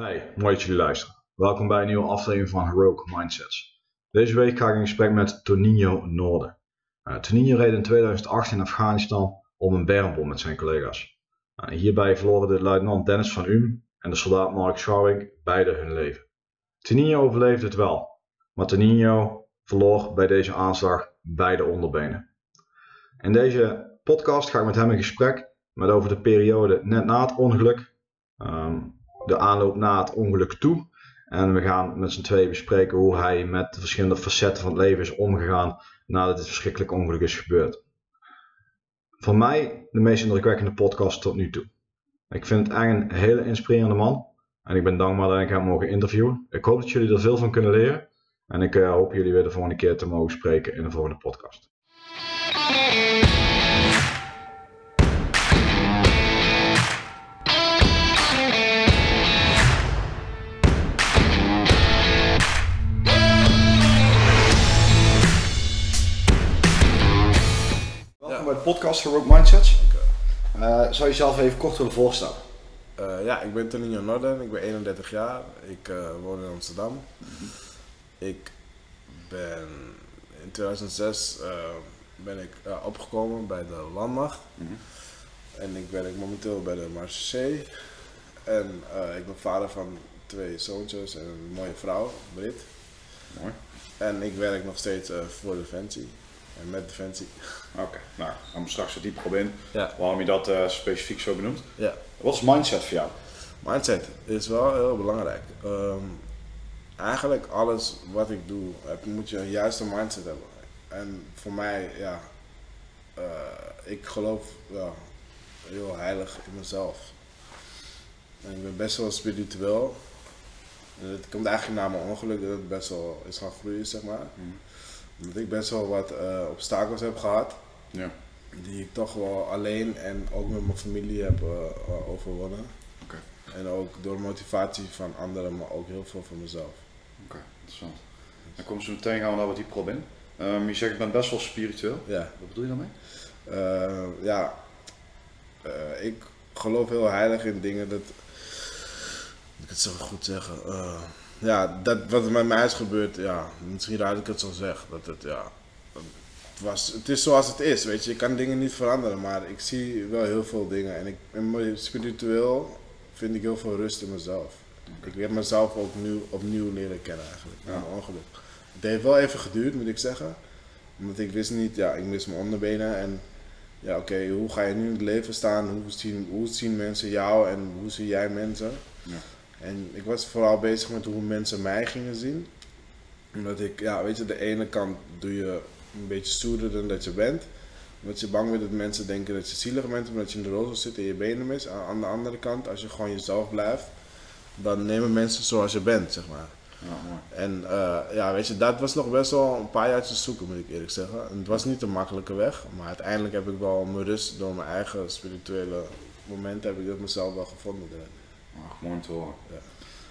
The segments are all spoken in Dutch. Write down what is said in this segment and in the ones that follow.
Hey, mooi dat jullie luisteren. Welkom bij een nieuwe aflevering van Heroic Mindsets. Deze week ga ik in gesprek met Toninho Noorden. Uh, Toninho reed in 2008 in Afghanistan om een bermbom met zijn collega's. Uh, hierbij verloren de luitenant Dennis van Um en de soldaat Mark Schouwing beide hun leven. Toninho overleefde het wel, maar Toninho verloor bij deze aanslag beide onderbenen. In deze podcast ga ik met hem in gesprek met over de periode net na het ongeluk, ehm, de aanloop na het ongeluk toe. En we gaan met z'n tweeën bespreken hoe hij met de verschillende facetten van het leven is omgegaan nadat dit verschrikkelijke ongeluk is gebeurd. Voor mij de meest indrukwekkende podcast tot nu toe. Ik vind het echt een hele inspirerende man. En ik ben dankbaar dat ik hem mogen interviewen. Ik hoop dat jullie er veel van kunnen leren. En ik uh, hoop jullie weer de volgende keer te mogen spreken in de volgende podcast. De podcast Heroic Mindsets. Uh, zou je jezelf even kort willen voorstellen? Uh, ja, ik ben Tonino Norden, ik ben 31 jaar, ik uh, woon in Amsterdam. Ik ben in 2006 uh, ben ik opgekomen bij de landmacht. Mhm. En ik werk momenteel bij de Marseille. En ik ben vader van twee zoontjes en een mooie vrouw, Brit. Mooi. En ik werk nog steeds voor Defensie en met Defensie. Oké, nou, gaan we straks er dieper op in. Ja. Waarom je dat uh, specifiek zo benoemt. Ja. Wat is mindset voor jou? Mindset is wel heel belangrijk. Um, eigenlijk alles wat ik doe, heb, moet je een juiste mindset hebben. En voor mij, ja, uh, ik geloof ja, heel heilig in mezelf. En ik ben best wel spiritueel. En het komt eigenlijk na mijn ongeluk dat het best wel is gaan groeien, zeg maar. Mm. Omdat ik best wel wat uh, obstakels heb gehad. Ja. Die ik toch wel alleen en ook met mijn familie heb uh, overwonnen. Oké. En ook door motivatie van anderen, maar ook heel veel van mezelf. Oké, interessant. Dan komen ze meteen gaan we daar wat dieper op in. Um, je zegt ik ben best wel spiritueel. Ja. Wat bedoel je daarmee? Uh, ja, uh, ik geloof heel heilig in dingen dat. Ik het zo goed zeggen. Uh, ja, dat wat er met mij is gebeurd, ja, misschien raar dat ik het zo zeg. Dat het, ja, het, was, het is zoals het is, weet je. Ik kan dingen niet veranderen, maar ik zie wel heel veel dingen. En ik ben spiritueel vind ik heel veel rust in mezelf. Ik heb mezelf ook nu, opnieuw leren kennen eigenlijk, na mijn ongeluk. Het heeft wel even geduurd, moet ik zeggen. Omdat ik wist niet, ja, ik mis mijn onderbenen en ja, oké, okay, hoe ga je nu in het leven staan? Hoe zien, hoe zien mensen jou en hoe zie jij mensen? Ja. En ik was vooral bezig met hoe mensen mij gingen zien. Omdat ik, ja, weet je, de ene kant doe je een beetje stoerder dan dat je bent. Omdat je bang bent dat mensen denken dat je zielig bent omdat je in de rolstoel zit en je benen mis. Aan de andere kant, als je gewoon jezelf blijft, dan nemen mensen zoals je bent, zeg maar. Ja. En uh, ja, weet je, dat was nog best wel een paar jaar te zoeken, moet ik eerlijk zeggen. En het was niet een makkelijke weg, maar uiteindelijk heb ik wel mijn rust door mijn eigen spirituele momenten, heb ik dat mezelf wel gevonden. Erin. Ach, mooi om te horen. Ja.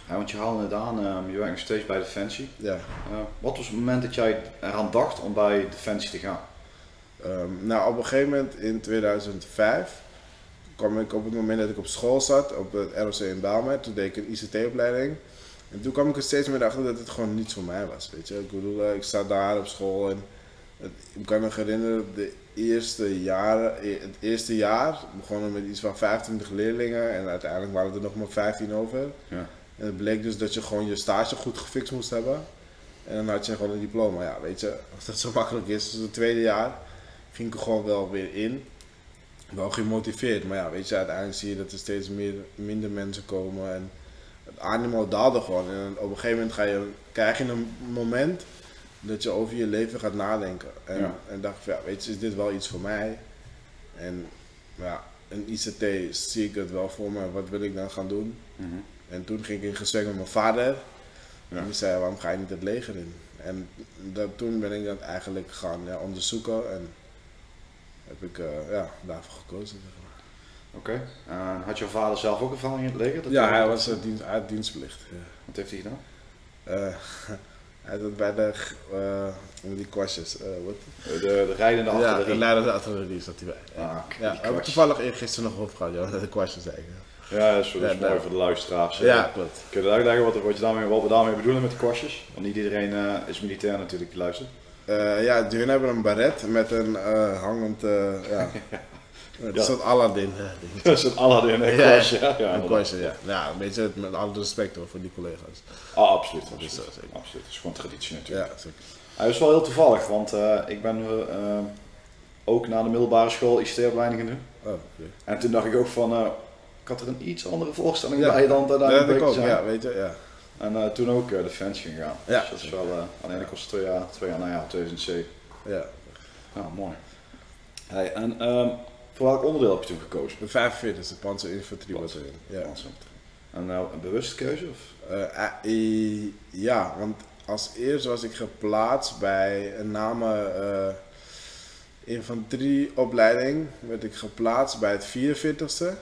Ja, want je haalde het aan, um, je werkt nog steeds bij Defensie. Ja. Uh, wat was het moment dat jij eraan dacht om bij Defensie te gaan? Um, nou, op een gegeven moment in 2005 kwam ik op het moment dat ik op school zat, op het ROC in Daalmer, toen deed ik een ICT-opleiding. En toen kwam ik er steeds meer achter dat het gewoon niets voor mij was, weet je. Ik bedoel, ik zat daar op school en het, ik kan me herinneren, de eerste jaren, het eerste jaar begonnen met iets van 25 leerlingen en uiteindelijk waren er nog maar 15 over. Ja. En het bleek dus dat je gewoon je stage goed gefixt moest hebben. En dan had je gewoon een diploma. Ja, weet je, als dat zo makkelijk is. Dus het tweede jaar ging ik er gewoon wel weer in. Wel gemotiveerd, maar ja, weet je, uiteindelijk zie je dat er steeds meer, minder mensen komen. En het animo daalde gewoon. En op een gegeven moment ga je, krijg je een moment dat je over je leven gaat nadenken. En, Ja. en dacht van, ja, weet je, is dit wel iets voor mij? En ja, in ICT zie ik het wel voor me. Wat wil ik dan gaan doen? Mhm. En toen ging ik in gesprek met mijn vader. Ja. En die zei, waarom ga je niet het leger in? En dat, toen ben ik dat eigenlijk gaan ja, onderzoeken. En heb ik eh, ja, daarvoor gekozen. Oké. En had jouw vader zelf ook ervaring in het leger? Dat Ja, hij- was uh, dienst, hij had dienstplicht. Ja. Wat heeft hij gedaan? Eh, hij had bij de, eh, hoe die kwastjes, eh, wat? De, de rijdende Ja, artillerie. de de artillerie zat hij bij. Ja, Ah, ja, we hebben toevallig eergisteren nog ja, dat de kwastjes ik. Ja, dat is, dat is Ja, mooi nou. voor de luisteraars. Ja, klopt. Kun je uitleggen wat, wat, je daarmee, wat we daarmee bedoelen met de kwastjes? Want niet iedereen eh, is militair natuurlijk die luistert. Eh, ja, hun hebben een baret met een eh, hangend, eh, ja, een Ja. soort Aladdin. Dat is een Aladdin een Ja. Ja, ja, ja. Ja, een beetje met alle respect hoor, voor die collega's. Ah, absoluut. is absoluut. zo, zeker. absoluut. Is gewoon traditie natuurlijk. Ja, zeker. Hij is wel heel toevallig, want eh, ik ben eh, eh, ook naar de middelbare school ICT-opleiding gaan doen. Oh. En toen dacht ik ook van, ik had er een iets andere voorstelling Ja. bij dan dat Dat ik ook, zijn. ja, weet je, ja. En toen ook uh, Defensie gegaan. Ja. Dus dat is wel, alleen ik was twee jaar, twee jaar, nou ja, 2007. ja. Ja, mooi. Hey, en ehm, voor welk onderdeel heb je toen gekozen? De 45e Panzer Infanterie Battalion. Ja. En nou een bewuste keuze? Of? Eh, ja, want als eerst was ik geplaatst bij een name eh infanterieopleiding. Werd ik geplaatst bij het 44ste.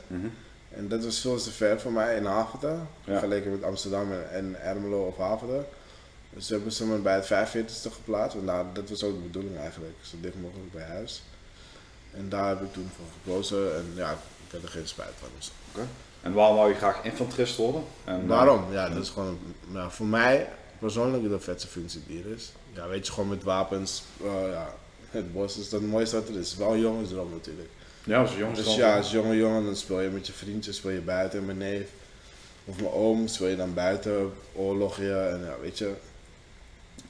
En dat was veel te ver voor mij in Haverte. Ja. Vergeleken met Amsterdam en- Ermelo of Haverte. Dus hebben ze me bij het 45ste geplaatst. Want daar, dat was ook de bedoeling eigenlijk. Zo dicht mogelijk bij huis. En daar heb ik toen voor gekozen. En ja, ik had er geen spijt van. Dus En waarom wou je graag infanterist worden? En, eh, Waarom? Ja, dat is gewoon nou, voor mij persoonlijk de vetste functie die er is. Ja, weet je, gewoon met wapens. eh, ja, het bos is dat het mooiste wat er is. Wel een jongensdroom natuurlijk. Ja, als jongens Dus ja, als jonge jongen dan speel je met je vriendjes, speel je buiten. En mijn neef of mijn oom speel je dan buiten, oorlogje en ja, weet je.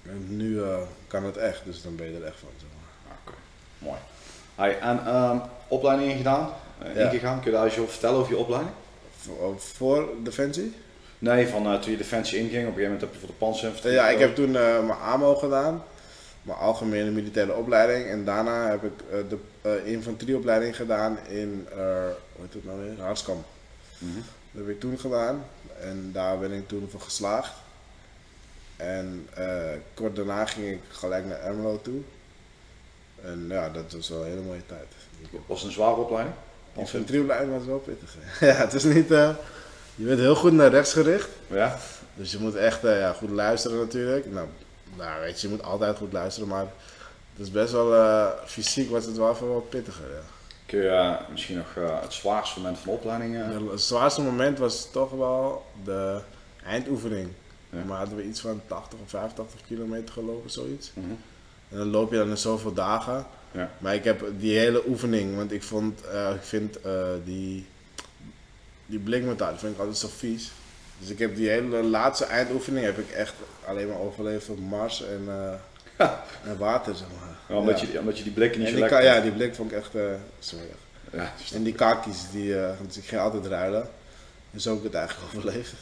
En nu eh, kan het echt, dus dan ben je er echt van. Zeg maar. Oké, mooi. Hey, en ehm, opleiding gedaan? Uh, ingegaan? Kun je daar eens over vertellen over je opleiding? Voor, voor Defensie? Nee, van eh, toen je Defensie inging, op een gegeven moment heb je voor de panzerinfanterie Ja, ik heb toen eh, mijn AMO gedaan, mijn algemene militaire opleiding. En daarna heb ik de infanterieopleiding gedaan in, hoe heet het nou weer, Hartskamp. Mhm. Dat heb ik toen gedaan en daar ben ik toen voor geslaagd. En kort daarna ging ik gelijk naar Ermelo toe. En ja, dat was wel een hele mooie tijd. Was het een zware opleiding? Infanterieopleiding was wel pittig. ja, het is niet, eh, je bent heel goed naar rechts gericht. Ja? Dus je moet echt eh, ja, goed luisteren natuurlijk. Nou, nou, weet je, je moet altijd goed luisteren, maar het is best wel, eh, fysiek was het wel even wat pittiger. Ja. Kun je misschien nog het zwaarste moment van de opleiding... Ja, Het zwaarste moment was toch wel de eindoefening. Ja. Maar hadden we iets van 80 of 85 kilometer gelopen, zoiets. mhm. En dan loop je dan in zoveel dagen. Ja. Maar ik heb die hele oefening, want ik, vond, eh, ik vind eh, die, die blikmetaal, die vind ik altijd zo vies. Dus ik heb die hele laatste eindoefening heb ik echt alleen maar overleefd op Mars en, eh, en water, zeg maar. Ja, omdat, Ja. Je, omdat je die blikken niet En zo die, lekker... ja, die blik vond ik echt uh, dus- En die kaki's, die, dus ik ging altijd ruilen. En zo heb ik het eigenlijk overleefd.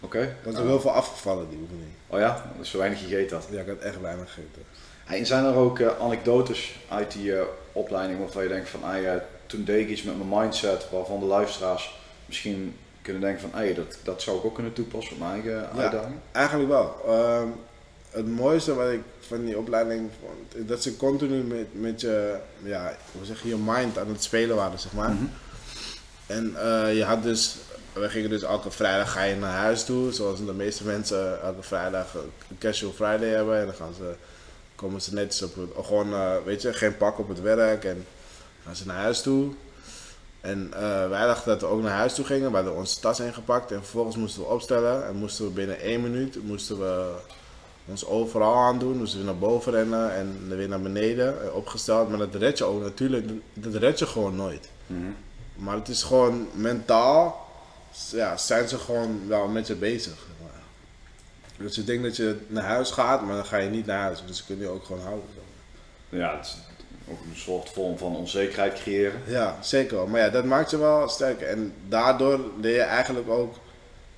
Oké. Ik was Ja. er heel veel afgevallen, die oefening. Oh ja? Dat is zo weinig gegeten had. Ja, ik had echt weinig gegeten. En zijn er ook eh, anekdotes uit die eh, opleiding waarvan je denkt van, ja, toen deed ik iets met mijn mindset waarvan de luisteraars misschien kunnen denken van, hey, dat, dat zou ik ook kunnen toepassen op mijn eigen uitdaging? Eigenlijk wel. Ehm, het mooiste wat ik van die opleiding vond, is dat ze continu met, met je, ja, hoe zeg je, je mind aan het spelen waren, zeg maar. Mhm. En eh, je had dus, we gingen dus elke vrijdag ga je naar huis toe, zoals de meeste mensen elke vrijdag een casual Friday hebben. En dan gaan ze, komen ze netjes op het, gewoon, eh, weet je, geen pak op het werk en gaan ze naar huis toe. En eh, wij dachten dat we ook naar huis toe gingen, we hadden onze tas ingepakt en vervolgens moesten we opstellen. En moesten we binnen één minuut, moesten we ons overal aan doen, moesten we naar boven rennen en weer naar beneden, eh, opgesteld. Maar dat red je ook natuurlijk, dat red je gewoon nooit. Mhm. Maar het is gewoon mentaal, ja, zijn ze gewoon wel met je bezig. Dus je denkt dat je naar huis gaat, maar dan ga je niet naar huis. Dus ze kunnen je ook gewoon houden. Ja, het is ook een soort vorm van onzekerheid creëren. Ja, zeker. Maar ja, dat maakt je wel sterker. En daardoor leer je eigenlijk ook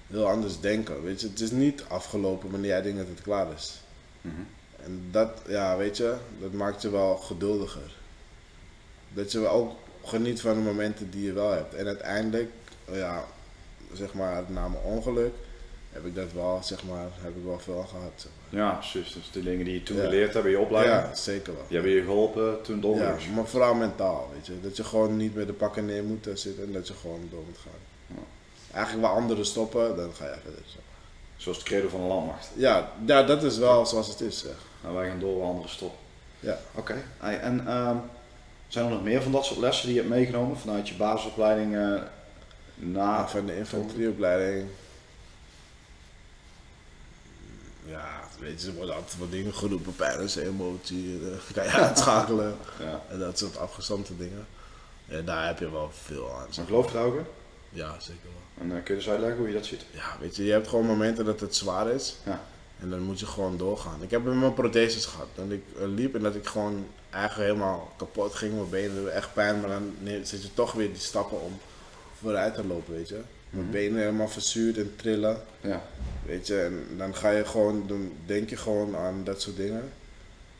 heel anders denken. Weet je, het is niet afgelopen wanneer jij denkt dat het klaar is. Mhm. En dat, ja, weet je, dat maakt je wel geduldiger. Dat je wel ook geniet van de momenten die je wel hebt. En uiteindelijk, ja, zeg maar, na mijn ongeluk, heb ik dat wel, zeg maar, heb ik wel veel gehad. zeg maar. Ja, precies. Dus de dingen die je toen Ja. geleerd hebt in je opleiding, Ja, zeker wel. die hebben je geholpen toen ongeluk Ja, maar vooral mentaal, weet je. Dat je gewoon niet met de pakken neer moet zitten en dat je gewoon door moet gaan. Ja. Eigenlijk waar anderen stoppen, dan ga je verder. Zo. Zoals het credo van de landmacht. Ja, ja, dat is wel zoals het is, zeg. Nou, wij gaan door waar anderen stoppen. Ja. Oké. En ehm, zijn er nog meer van dat soort lessen die je hebt meegenomen vanuit je basisopleiding? eh, Na, van de infanterieopleiding. Ja, weet je, er worden altijd wat dingen geroepen, pijn en emotie, eh, kan je uitschakelen. ja. En dat soort afgestampte dingen. En daar heb je wel veel aan. Maar geloof je ook in? Ja, zeker wel. En eh, kun je dus uitleggen hoe je dat ziet? Ja, weet je, je hebt gewoon momenten dat het zwaar is. Ja. En dan moet je gewoon doorgaan. Ik heb met mijn protheses gehad. Dat ik eh, liep en dat ik gewoon eigenlijk helemaal kapot ging. Mijn benen echt pijn. Maar dan zet je toch weer die stappen om vooruit te lopen, weet je. Mijn Mhm. benen helemaal verzuurd en trillen. Ja. Weet je, en dan ga je gewoon, dan denk je gewoon aan dat soort dingen.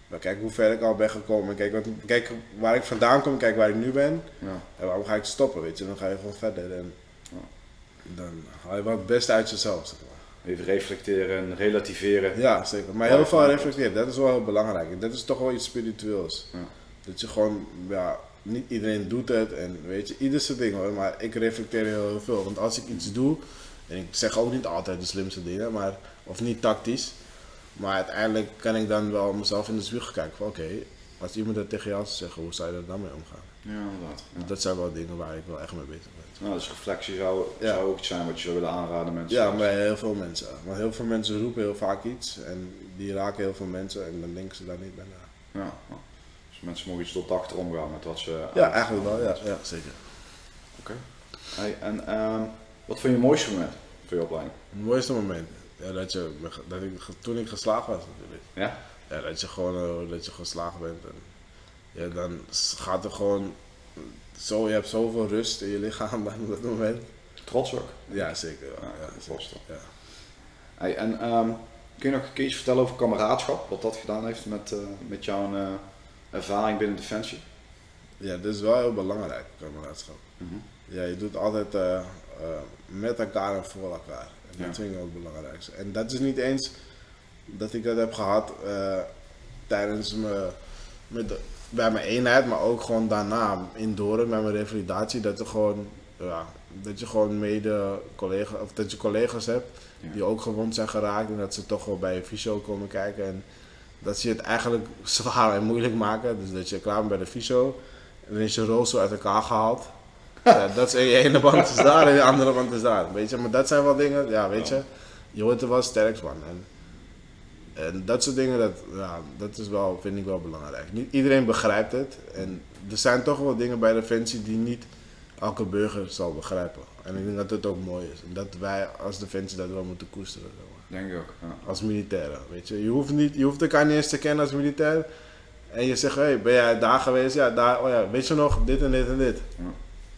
Maar kijk hoe ver ik al ben gekomen. Kijk, wat, kijk waar ik vandaan kom, kijk waar ik nu ben. ja. En waarom ga ik stoppen, weet je. Dan ga je gewoon verder. En Ja. dan haal je wel het beste uit jezelf, zeg maar. Even reflecteren en relativeren. Ja, zeker. Maar heel veel reflecteren, dat is wel heel belangrijk. En dat is toch wel iets spiritueels. Ja. Dat je gewoon, ja, niet iedereen doet het en weet je, ieder zijn ding hoor. Maar ik reflecteer heel, veel. Want als ik iets doe, en ik zeg ook niet altijd de slimste dingen, maar, of niet tactisch. Maar uiteindelijk kan ik dan wel mezelf in de spiegel kijken van oké, als iemand dat tegen jou zou zeggen, hoe zou je er dan mee omgaan? Ja, inderdaad. Ja. Dat zijn wel dingen waar ik wel echt mee bezig ben. Nou, dus reflectie zou, Ja. zou ook iets zijn wat je zou willen aanraden mensen. Ja, bij heel veel mensen. Want heel veel mensen roepen heel vaak iets en die raken heel veel mensen en dan denken ze daar niet bij na. Ja, mensen mogen iets tot achterom gaan met wat ze... Ja, eigenlijk wel, ja, ja zeker. Oké. Hey, en ehm, wat vond je het mooiste moment voor je opleiding? Het mooiste moment, ja, dat, je, dat ik, toen ik geslaagd was natuurlijk. Ja? Ja, dat je gewoon eh, dat je geslaagd bent. En, ja, dan gaat er gewoon, zo, je hebt zoveel rust in je lichaam op dat moment. Trots ook? Ja, zeker. Ja, Ja, voorstellen. Ja. Hey, en ehm, kun je nog een keer iets vertellen over kameraadschap? Wat dat gedaan heeft met, eh, met jouw eh, ervaring binnen Defensie? ja, dat is wel heel belangrijk, kameraadschap. Ja, je doet altijd eh, eh, met elkaar en voor elkaar. En Ja. dat vind ik ook het belangrijkste. En dat is niet eens dat ik dat heb gehad eh, tijdens me, met de- bij mijn eenheid, maar ook gewoon daarna in Doren bij mijn revalidatie. Dat, er gewoon, ja, dat je gewoon mede collega, of dat je collega's hebt Ja. die ook gewond zijn geraakt en dat ze toch wel bij je fysio komen kijken. En dat ze het eigenlijk zwaar en moeilijk maken. Dus dat je klaar bent bij de fysio en dan is je rooster uit elkaar gehaald. Ja, dat is je ene band is daar en de andere band is daar. Weet je, maar dat zijn wel dingen, ja, weet je, je wordt er wel sterk van. En, en dat soort dingen, dat, ja, dat is wel, vind ik wel belangrijk. Niet iedereen begrijpt het. En er zijn toch wel dingen bij Defensie die niet elke burger zal begrijpen. En ik denk dat dat ook mooi is. En dat wij als Defensie dat wel moeten koesteren. Denk ik ook. Ja. Als militairen, weet je. Je hoeft, niet, je hoeft elkaar niet eens te kennen als militair. En je zegt, hé, hey, ben jij daar geweest? Ja, daar, oh ja, weet je nog, dit en dit en dit. Ja.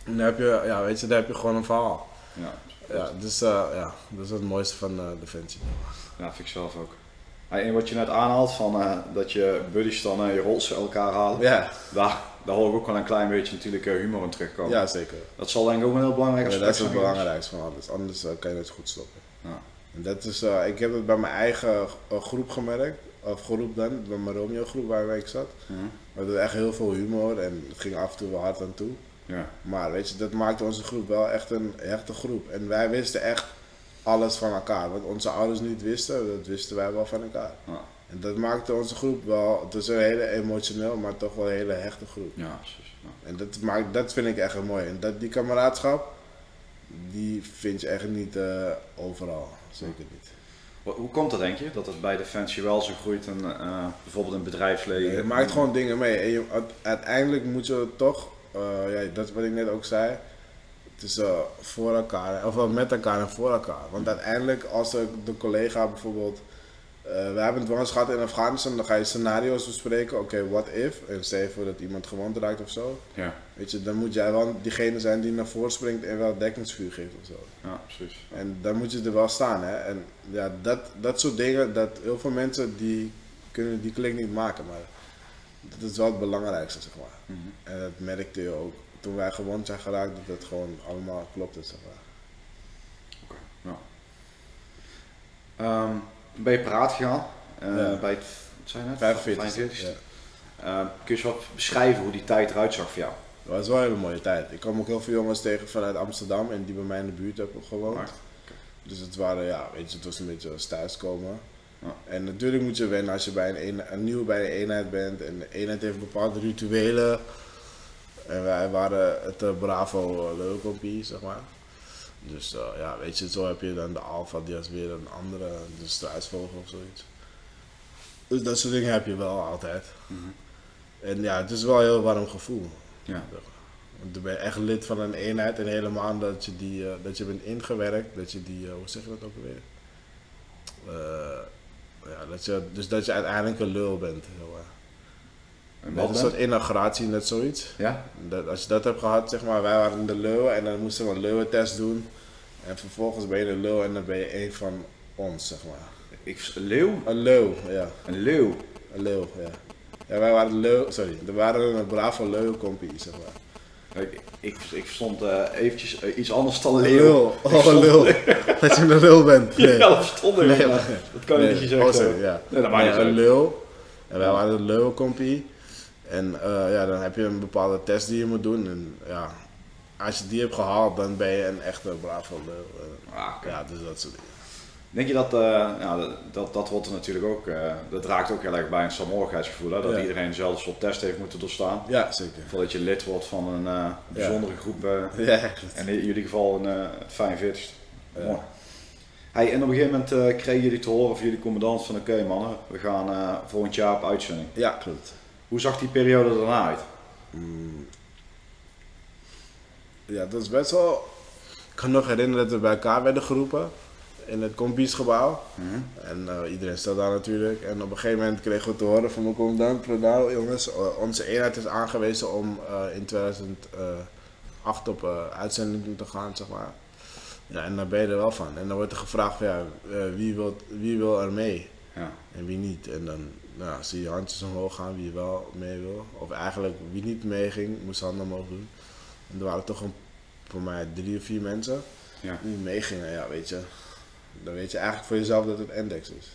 En dan heb je, ja, weet je, dan heb je gewoon een verhaal. Ja. Ja, dus uh, ja, dat is het mooiste van uh, Defensie. ja, vind ik zelf ook. En wat je net aanhaalt, van, uh, dat je buddies dan je rols elkaar halen, Ja, daar, daar hoor ik ook wel een klein beetje natuurlijk humor in terugkomen. ja zeker. Dat zal denk ik ook een heel belangrijk Ja, aspect dat is het zijn belangrijkste van alles. Anders kan je het goed stoppen. Ja. En dat is, uh, ik heb het bij mijn eigen uh, groep gemerkt. Of groep dan, bij mijn Romeo groep waar ik zat. Mhm. We hadden echt heel veel humor en het ging af en toe wel hard aan toe. Ja. Maar weet je, dat maakte onze groep wel echt een hechte groep. En wij wisten echt alles van elkaar. Wat onze ouders niet wisten, dat wisten wij wel van elkaar. Ja. En dat maakte onze groep wel, het is een hele emotioneel, maar toch wel een hele hechte groep. ja, precies. Ja. En dat, maakt, dat vind ik echt mooi. En dat, die kameraadschap, die vind je echt niet uh, overal. Zeker niet. Hoe- komt dat denk je, dat het bij Defensie wel zo groeit en uh, bijvoorbeeld in bedrijfsleven? Je maakt gewoon dingen mee. En je, uiteindelijk moet je toch, uh, ja, dat is wat ik net ook zei, het is uh, voor elkaar, of met elkaar en voor elkaar. Want uiteindelijk als de, de collega bijvoorbeeld, we hebben het wel eens gehad in Afghanistan, dan ga je scenario's bespreken, oké, okay, what if, en stel voor dat iemand gewond raakt of zo. Ja. Weet je, dan moet jij wel diegene zijn die naar voren springt en wel dekkingsvuur geeft of zo. Ja, precies. Ja. En dan moet je er wel staan, hè. En ja, dat, dat soort dingen, dat heel veel mensen die kunnen die klik niet maken, maar dat is wel het belangrijkste, zeg maar. Mm -hmm. En dat merkte je ook toen wij gewond zijn geraakt, dat het gewoon allemaal klopte, zeg maar. Oké, okay, ja. Um, ben je paraat gegaan? Uh, ja. Bij het, wat zijn het? 45. 45. Ja. Uh, kun je eens wat beschrijven hoe die tijd eruit zag voor jou? Dat was wel een hele mooie tijd. Ik kwam ook heel veel jongens tegen vanuit Amsterdam en die bij mij in de buurt hebben gewoond. Okay. Dus het waren, ja, weet je, het was een beetje als thuiskomen. Ja. En natuurlijk moet je wennen als je bij een, eenheid, een nieuw bij een eenheid bent. En de eenheid heeft bepaalde rituelen. En wij waren het uh, Bravo uh, Leeuwkompie, zeg maar. Dus eh, ja, weet je, zo heb je dan de alfa, die is weer een andere, de struisvogel of zoiets. Dus dat soort dingen heb je wel altijd. Mhm. En ja, het is wel een heel warm gevoel. Ja. Want dan ben je echt lid van een eenheid en helemaal dat je, die, eh, dat je bent ingewerkt, dat je die, eh, hoe zeg je dat ook alweer? Eh, ja, dat je, dus dat je uiteindelijk een lul bent. Heel erg. En Met wat een soort inauguratie, net zoiets. Ja? Dat, als je dat hebt gehad, zeg maar, wij waren de leeuwen en dan moesten we een leeuwentest doen. En vervolgens ben je de leeuw en dan ben je een van ons, zeg maar. Ik, een leeuw? Een leeuw, ja. Een leeuw. Een leeuw, ja. Ja, wij waren sorry, er waren een brave leeuwkompie, zeg maar. Ik, ik, ik verstond eh, eventjes eh, iets anders dan Een leeuw. Ik oh een leeuw. Dat je een leeuw bent. Nee. Ja, dat verstond ik. Nee, dat kan je niet zeggen. oh, sorry, ja. Nee, dat maakt niet Ja, een leeuw. En wij waren de leeuwenkompie. En eh, ja, dan heb je een bepaalde test die je moet doen. En ja, als je die hebt gehaald, dan ben je een echte brave leeuw. Eh, Ah. Ja, dus dat soort dingen. Denk je dat, eh, ja, dat, dat, dat hoort er natuurlijk ook, eh, dat raakt ook heel erg bij een saamhorigheidsgevoel, hè? dat Ja. iedereen dezelfde soort test heeft moeten doorstaan. Ja, zeker. Voordat je lid wordt van een eh, bijzondere groep, Ja, en in jullie geval een uh, 45 Ja. Mooi. Hey, en op een gegeven moment kregen jullie te horen van jullie commandant van oké mannen, we gaan volgend jaar op uitzending. ja klopt. Hoe zag die periode daarna uit? Mm. Ja, dat is best wel... Ik kan me nog herinneren dat we bij elkaar werden geroepen in het kompiesgebouw. En eh, iedereen stond daar natuurlijk. En op een gegeven moment kregen we te horen van mijn commandant, nou jongens, onze eenheid is aangewezen om eh, in 2008 op eh, uitzending te gaan, zeg maar. Ja, en daar ben je er wel van. En dan wordt er gevraagd van, ja, wie, wil, wie wil er mee Ja. en wie niet. En dan nou, zie je handjes omhoog gaan wie wel mee wil. Of eigenlijk wie niet meeging, moest handen omhoog doen. En er waren toch een, voor mij drie of vier mensen Ja. die meegingen. Ja, weet je, dan weet je eigenlijk voor jezelf dat het index is.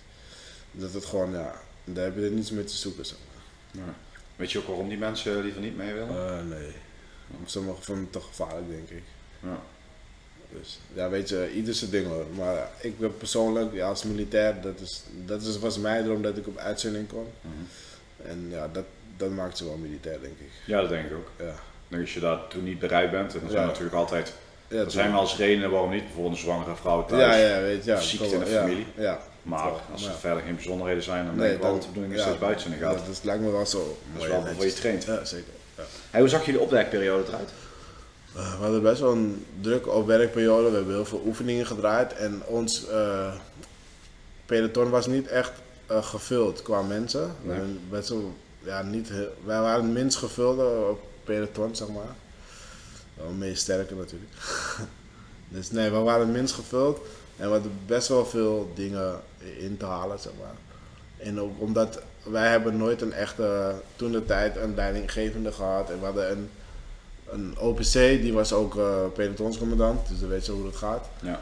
Dat het gewoon, ja, daar heb je er niets mee te zoeken. Zeg maar. Ja. Weet je ook waarom die mensen liever niet mee willen? Eh, nee, sommige vonden het te gevaarlijk, denk ik. Ja. Dus ja, weet je, ieder zijn ding hoor. Maar ik ben persoonlijk, ja, als militair, dat, is, dat is, was mijn droom dat ik op uitzending kon. Mhm. En ja, dat, dat maakt ze wel militair, denk ik. ja, dat denk ik ook. Ja. Nou, als je daar toen niet bereid bent, en dan zijn Ja. natuurlijk altijd, Ja, er zijn wel eens redenen waarom niet, bijvoorbeeld een zwangere vrouw thuis. ja, ja, weet je. Ja, ziekte in de familie. Ja. Maar als er verder geen bijzonderheden zijn, dan Nee, denk ik wel dat de bedoeling is je op uitzending gaat. Dat lijkt me wel zo. Dat is wel je traint. Ja, zeker. Ja. Hey, hoe zag je de opwerkperiode eruit? Eh, we hadden best wel een drukke opwerkperiode. We hebben heel veel oefeningen gedraaid. En ons eh, peloton was niet echt eh, gevuld qua mensen. We Nee. hebben best wel, ja, niet heel- wij waren het minst gevulde op peloton, zeg maar. Wel meest sterke natuurlijk. dus nee, we waren minst gevuld. En we hadden best wel veel dingen in te halen, zeg maar. En ook omdat wij hebben nooit een echte, toen de tijd, een leidinggevende gehad. En we hadden een, een OPC, die was ook eh pelotonscommandant, dus dan weet je hoe dat gaat. Ja.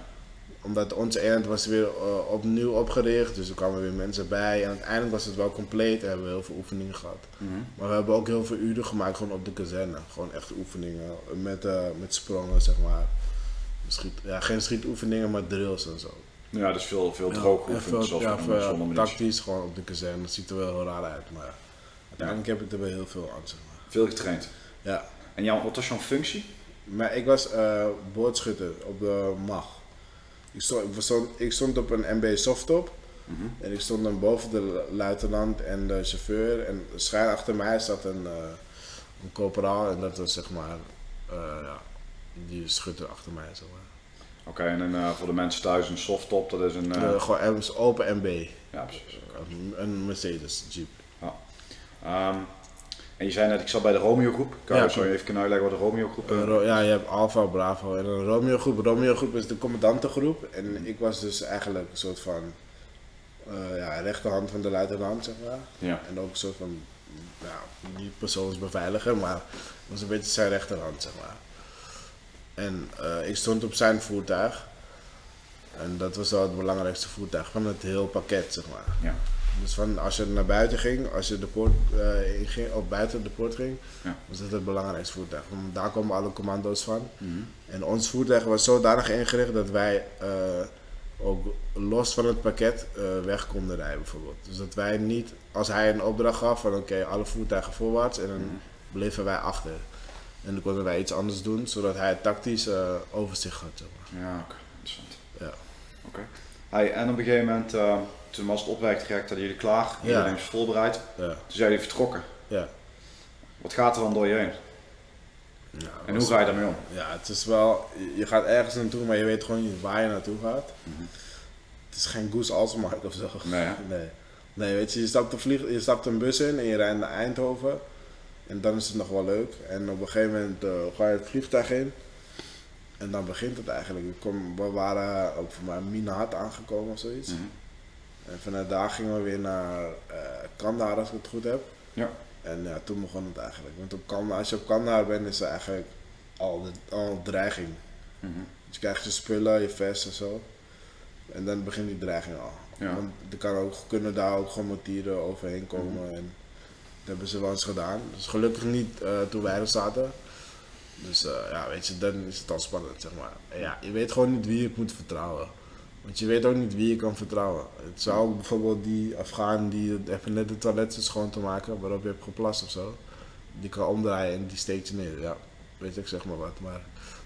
Omdat onze eenheid was weer eh, opnieuw opgericht, dus er kwamen weer mensen bij. En uiteindelijk was het wel compleet en hebben we heel veel oefeningen gehad. Mhm. Maar we hebben ook heel veel uren gemaakt gewoon op de kazerne. Gewoon echt oefeningen met, eh, met sprongen, zeg maar. Schiet, ja, geen schietoefeningen, maar drills en zo. Ja, dus veel, veel droog Ja, veel- zoals ja, veel tactisch, gewoon op de kazerne. Dat ziet er wel heel raar uit, maar uiteindelijk heb ik er wel heel veel aan, zeg maar. Veel getraind. Ja, En jouw, wat was jouw functie? maar ik was eh boordschutter op de MAG. Ik stond, ik stond, ik stond op een MB softtop. Mhm. En ik stond dan boven de luitenant en de chauffeur. En schuin achter mij zat een, eh een corporaal. En dat was zeg maar, eh, ja, die schutter achter mij. Zeg maar. Oké, en dan, eh, voor de mensen thuis een softtop, dat is een... Eh, gewoon open MB. ja, precies. Een- Een Mercedes Jeep. Ehm, en je zei net, ik zat bij de Romeo groep. Kan Ja, je even kunnen uitleggen wat de Romeo groep is? Een Ro- ja, je hebt Alpha, Bravo en een Romeo groep. Romeo groep is de commandantengroep. En ik was dus eigenlijk een soort van eh, ja, rechterhand van de luitenant, zeg maar. Ja. En ook een soort van, ja, niet persoonsbeveiliger, maar was een beetje zijn rechterhand, zeg maar. En eh, ik stond op zijn voertuig. En dat was wel het belangrijkste voertuig van het heel pakket, zeg maar. Ja. Dus van als je naar buiten ging, als je de poort inging, of buiten de poort ging, Ja. was dat het belangrijkste voertuig. Want daar komen alle commando's van. Mhm. En ons voertuig was zodanig ingericht dat wij eh, ook los van het pakket eh, weg konden rijden bijvoorbeeld. Dus dat wij niet, als hij een opdracht gaf van oké, alle voertuigen voorwaarts en dan Mhm. bleven wij achter. En dan konden wij iets anders doen, zodat hij tactisch uh, overzicht had. Zeg maar. Ja, oké. Interessant. Ja. Oké. Hey, en op een gegeven moment, uh, toen was het opwerktraject, hadden jullie klaar, ja. iedereen was voorbereid. Ja. Toen zijn jullie vertrokken. Ja. Wat gaat er dan door je heen? Ja, en hoe ga je daarmee om? Ja, het is wel, je gaat ergens naartoe, maar je weet gewoon niet waar je naartoe gaat. Mm Het is geen Goose Alsmark of zo. Nee, nee. Nee, weet je, je stapt, een vlieg, je stapt een bus in en je rijdt naar Eindhoven. En dan is het nog wel leuk. En op een gegeven moment uh, ga je het vliegtuig in. En dan begint het eigenlijk. Kom, we waren ook voor mij Minaat aangekomen of zoiets. Mhm. En vanuit daar gingen we weer naar uh, Kandahar als ik het goed heb. Ja. En ja, toen begon het eigenlijk. Want op Kandahar, als je op Kandahar bent, is er eigenlijk al, de, al dreiging. Mm Dus je krijgt je spullen, je vest en zo. En dan begint die dreiging al. Ja. Want er kan ook, kunnen daar ook gewoon motieren overheen komen. Mhm. En dat hebben ze wel eens gedaan. Dus gelukkig niet uh, toen wij er zaten. Dus uh, ja, weet je, dan is het al spannend, zeg maar. En ja, je weet gewoon niet wie je moet vertrouwen. Want je weet ook niet wie je kan vertrouwen. Het zou bijvoorbeeld die Afghaan die even net de toilet schoon te maken, waarop je hebt geplast of zo. Die kan omdraaien en die steekt je neer. Ja, weet ik zeg maar wat. Maar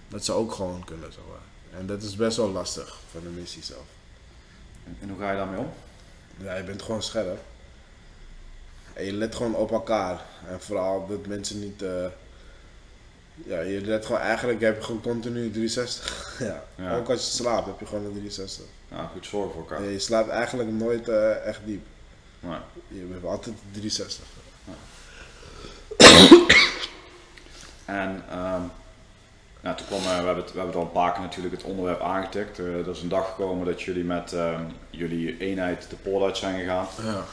dat zou ook gewoon kunnen, zeg maar. En dat is best wel lastig van de missie zelf. En hoe ga je daarmee om? Ja, je bent gewoon scherp. En je let gewoon op elkaar. En vooral dat mensen niet. Uh, ja, je let gewoon eigenlijk, heb je gewoon continu 360. ja. Ja. Ook als je slaapt heb je gewoon een 360. Ja, goed zorgen voor elkaar. Ja, je slaapt eigenlijk nooit uh, echt diep. Nee. Je hebt altijd 360. En um, nou, toen kwam, uh, we, hebben het, we hebben het al een paar keer natuurlijk het onderwerp aangetikt. Uh, er is een dag gekomen dat jullie met uh, jullie eenheid de poort uit zijn gegaan. Ja.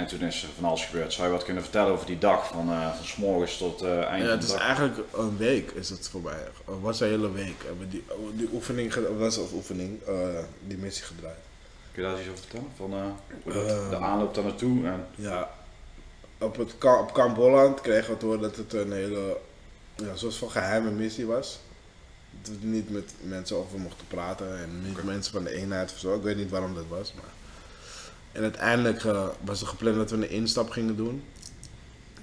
En toen is er van alles gebeurd. Zou je wat kunnen vertellen over die dag, van, van s morgens tot eind ja, het is eigenlijk een week is het voorbij. Het was een hele week. We hebben die, die oefening, was of oefening, die missie gedraaid. Kun je daar iets over vertellen? Van, hoe dat, de aanloop daar naartoe? En... Ja, op, het, op Kamp Holland kregen we te horen dat het een hele ja, soort van geheime missie was. Dat we niet met mensen over mochten praten en niet okay. mensen van de eenheid of zo. Ik weet niet waarom dat was. Maar... En uiteindelijk uh, was er gepland dat we een instap gingen doen.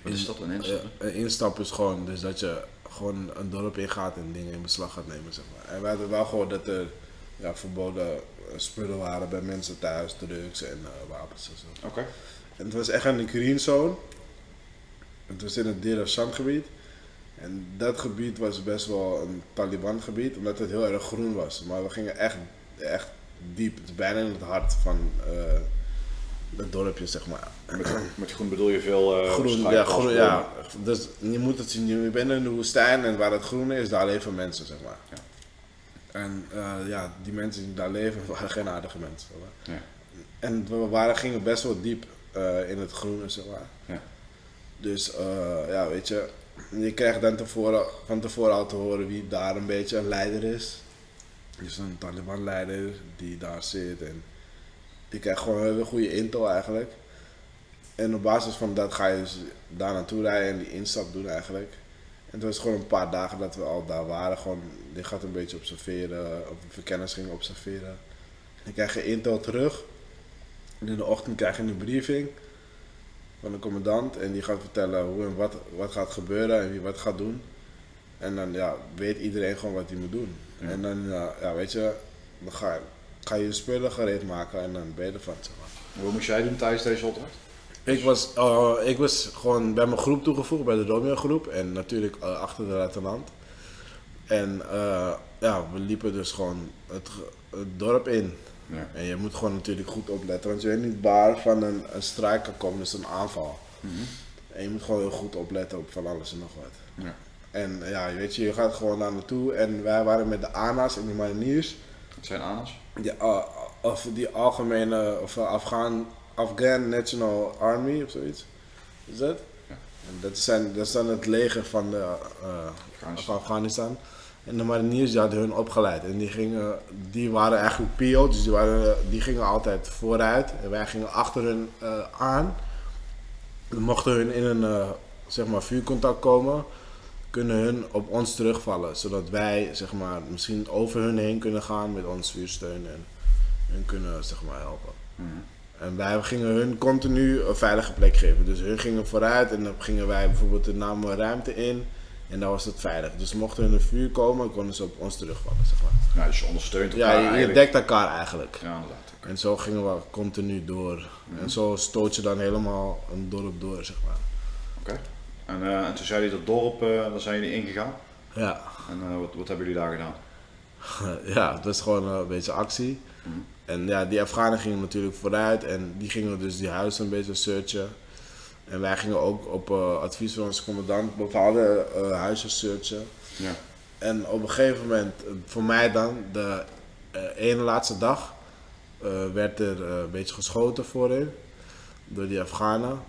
Wat is dat, een instap? Uh, een instap is gewoon dus dat je gewoon een dorp ingaat en dingen in beslag gaat nemen. Zeg maar. En we hadden wel gehoord dat er ja, verboden spullen waren bij mensen thuis, drugs en uh, wapens en zo. Oké. Okay. En het was echt in de green zone. Het was in het Deir Hassan gebied. En dat gebied was best wel een Taliban gebied, omdat het heel erg groen was. Maar we gingen echt, echt diep. Bijna in het hart van uh, het dorpje, zeg maar. Met, met groen bedoel je veel uh, groen? Ja, groen, ja. Dus je moet het zien, je bent in de woestijn en waar het groen is, daar leven mensen, zeg maar. Ja. En uh, ja, die mensen die daar leven, waren geen aardige mensen. Zeg maar. Ja. En we waren, gingen best wel diep in het groene, zeg maar. Ja. Dus ja, weet je, je krijgt dan tevoren, van tevoren al te horen wie daar een beetje een leider is. Dus een Taliban-leider die daar zit. En je krijgt gewoon een hele goede intel eigenlijk. En op basis van dat ga je dus daar naartoe rijden en die instap doen eigenlijk. En het was gewoon een paar dagen dat we al daar waren. Gewoon, je gaat een beetje observeren, of verkennis gingen observeren. En dan krijg je intel terug. En in de ochtend krijg je een briefing van de commandant en die gaat vertellen hoe en wat, wat gaat gebeuren en wie wat gaat doen. En dan ja, weet iedereen gewoon wat hij moet doen. Ja. En dan ja, ja, weet je, dan ga, ga je spullen gereed maken en dan ben je ervan. Zeg maar. Wat moest jij doen tijdens deze opdracht? Ik was, uh, ik was gewoon bij mijn groep toegevoegd, bij de Romeo groep en natuurlijk uh, achter de luitenant. En uh, ja, we liepen dus gewoon het, het dorp in. Ja. En je moet gewoon natuurlijk goed opletten, want je weet niet waar van een, een strijk kan komen, dus een aanval. Mm -hmm. En je moet gewoon heel goed opletten op van alles en nog wat. Ja. En ja, weet je, je gaat gewoon daar naartoe en wij waren met de ANA's en de mariniers. Wat zijn ANA's? Die, uh, of die algemene, of uh, Afghan, Afghan National Army of zoiets. Is dat? Ja. En dat, zijn, dat is dan het leger van, de, uh, Afghanistan. van Afghanistan. En de mariniers die hadden hun opgeleid. En die, gingen, die waren eigenlijk PO, dus die, waren, die gingen altijd vooruit. En wij gingen achter hun uh, aan. Dan mochten hun in een zeg maar, vuurcontact komen. Kunnen hun op ons terugvallen. Zodat wij zeg maar, misschien over hun heen kunnen gaan met ons vuursteun. En hun kunnen zeg maar, helpen. Mm -hmm. En wij gingen hun continu een veilige plek geven. Dus hun gingen vooruit en dan gingen wij bijvoorbeeld de naam ruimte in. En dan was het veilig. Dus mochten in een vuur komen, konden ze op ons terugvallen, zeg maar. Ja, dus je ondersteunt elkaar Ja, je, eigenlijk. dekt elkaar eigenlijk. Ja, inderdaad. En zo gingen we continu door. En zo stoot je dan helemaal een dorp door, zeg maar. En, eh, en toen zei hij dat dorp, eh, daar zijn jullie ingegaan. Ja, En eh, wat, wat hebben jullie daar gedaan? ja het was gewoon een beetje actie. Mhm. En ja, die Afghanen gingen natuurlijk vooruit en die gingen dus die huizen een beetje searchen. En wij gingen ook op advies van onze commandant bepaalde huizen searchen. Ja. En op een gegeven moment, voor mij dan, de ene laatste dag, werd er een beetje geschoten voorin door die Afghanen.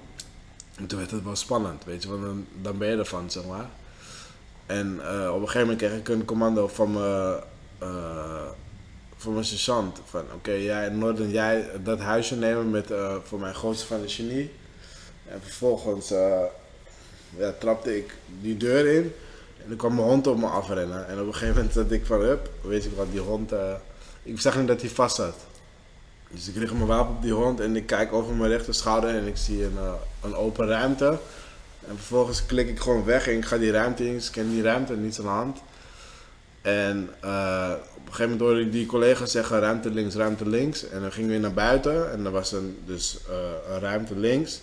En toen werd het wel spannend, weet je, want dan, dan ben je ervan, zeg maar. En eh, op een gegeven moment kreeg ik een commando van mijn, eh, van mijn sergeant. Van oké, jij Norden, jij dat huisje nemen met eh, voor mijn grootste van de genie. En vervolgens ja, trapte ik die deur in. En er kwam mijn hond op me afrennen. En op een gegeven moment zat ik van, up, weet ik wat, die hond... ik zag niet dat hij vast zat. Dus ik richt mijn wapen op die hond en ik kijk over mijn rechter schouder en ik zie een, eh, een open ruimte. En vervolgens klik ik gewoon weg en ik ga die ruimte in, scan die ruimte, niets aan de hand. En eh, op een gegeven moment hoorde ik die collega's zeggen ruimte links, ruimte links. En dan gingen we weer naar buiten en er was een, dus, eh, een ruimte links.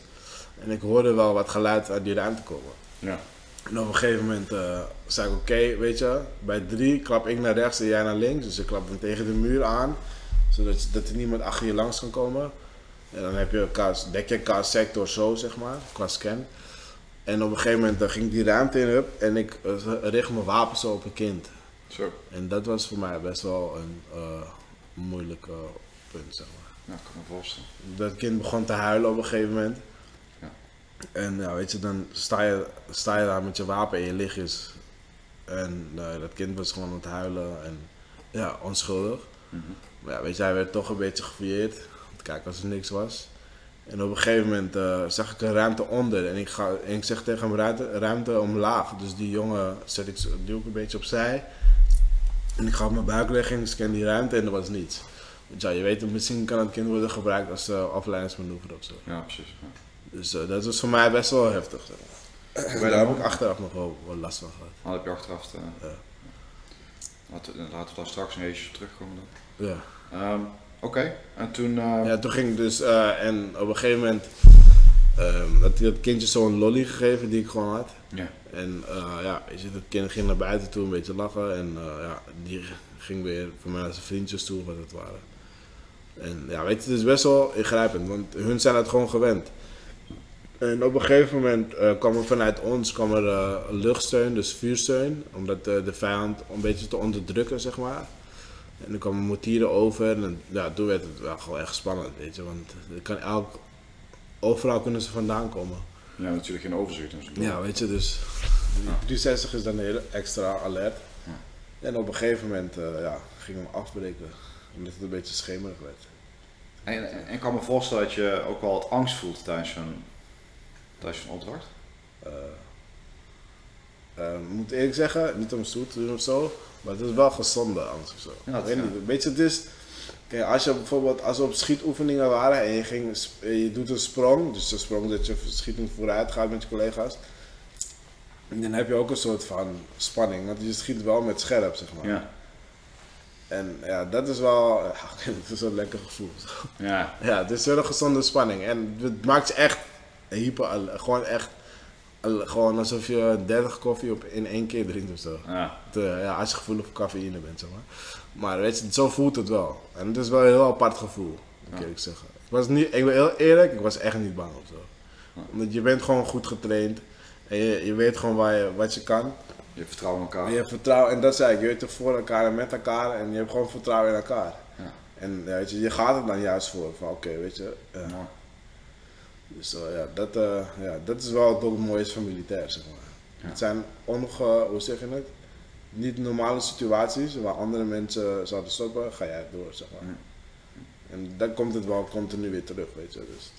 En ik hoorde wel wat geluid uit die ruimte komen. Ja. En op een gegeven moment zei ik, oké, weet je, bij drie klap ik naar rechts en jij naar links. Dus ik klap hem tegen de muur aan, zodat je- dat er niemand achter je langs kan komen. En dan heb je elkaar, dek je elkaar sector zo, zeg maar, qua scan. En op een gegeven moment eh, ging ik die ruimte in up en ik eh, richt mijn wapen zo op een kind. Zo. En dat was voor mij best wel een eh, moeilijk eh, punt, zeg maar. Ja, ik kan me voorstellen. Dat kind begon te huilen op een gegeven moment. Ja. En ja, weet je, dan sta je, sta je daar met je wapen in je lichtjes. En dat kind was gewoon aan het huilen en ja, onschuldig. Mhm. Maar ja, weet je, hij werd toch een beetje gefouilleerd. Om te kijken als er niks was. En op een gegeven moment eh, zag ik een ruimte onder. En ik, ga, en ik zeg tegen hem ruimte, ruimte omlaag. Dus die jongen zet ik, duw ik een beetje opzij. En ik ga op mijn buik leggen en ik scan die ruimte en er was niets. Want ja, je weet, misschien kan het kind worden gebruikt als uh, afleidingsmanoeuvre of zo. Ja, precies. Ja. Dus eh, dat was voor mij best wel heftig. Daar heb ik achteraf nog wel, wel last van gehad. Dan heb je achteraf. eh, Ja. laten, we- laten we daar straks eventjes op terugkomen dan. Ja. Ehm, Oké, en toen. eh, Ja, toen ging ik dus, eh, en op een gegeven moment ehm had hij dat kindje zo'n lolly gegeven die ik gewoon had. ja. En eh, ja, het kind ging naar buiten toe een beetje lachen en eh, ja, die ging weer voor mij naar zijn vriendjes toe, wat het waren. En ja, weet je, het is best wel ingrijpend, want hun zijn het gewoon gewend. En op een gegeven moment kwam er vanuit ons kwam er, luchtsteun, dus vuursteun, omdat eh, de vijand een beetje te onderdrukken, zeg maar. En er kwamen mortieren over en ja, toen werd het wel gewoon echt spannend, weet je, want er kan elk, overal kunnen ze vandaan komen. ja, natuurlijk geen overzicht. en zo. Ja, weet je, dus Ja. 360 is dan heel extra alert. Ja. En op een gegeven moment eh, ja, ging hem afbreken, omdat het een beetje schemerig werd. En, en, kan me voorstellen dat je ook wel wat angst voelt tijdens zo'n tijdens zo'n opdracht. Eh, ik moet eerlijk zeggen, niet om stoer te doen of zo, maar het is wel gezonde of zo. Ja, weet ja. niet, weet je, het is... Kijk, als je bijvoorbeeld, als we op schietoefeningen waren en je, ging, eh, je doet een sprong, dus een sprong dat je verschieting vooruit gaat met je collega's, dan heb je ook een soort van spanning, want je schiet wel met scherp, zeg maar. Ja. En ja, dat is wel, ja, het is een lekker gevoel. Ja. Ja, het is wel een gezonde spanning. En het maakt je echt hyper, gewoon echt, gewoon alsof je 30 koffie op, in één keer drinkt of zo. Ja. Eh, ja, als je gevoelig voor cafeïne bent, zeg maar. Maar weet je, zo voelt het wel. En het is wel een heel apart gevoel, moet ik Ja. zeggen. Ik was niet, ik ben heel eerlijk, ik was echt niet bang of zo. Ja. Omdat je bent gewoon goed getraind. En je, je weet gewoon waar je, wat je kan. Je in elkaar. En je hebt vertrouwen, en dat zei ik, je weet er voor elkaar en met elkaar. En je hebt gewoon vertrouwen in elkaar. Ja. En weet je, je gaat er dan juist voor. Van oké, weet je. ja. Mooi. Dus eh, ja, dat, eh, ja, dat is wel het mooiste van militair, zeg maar. Ja. Het zijn onge, hoe zeg je het? Niet normale situaties waar andere mensen zouden stoppen, ga jij door, zeg maar. En dan komt het wel continu weer terug, weet je. Dus,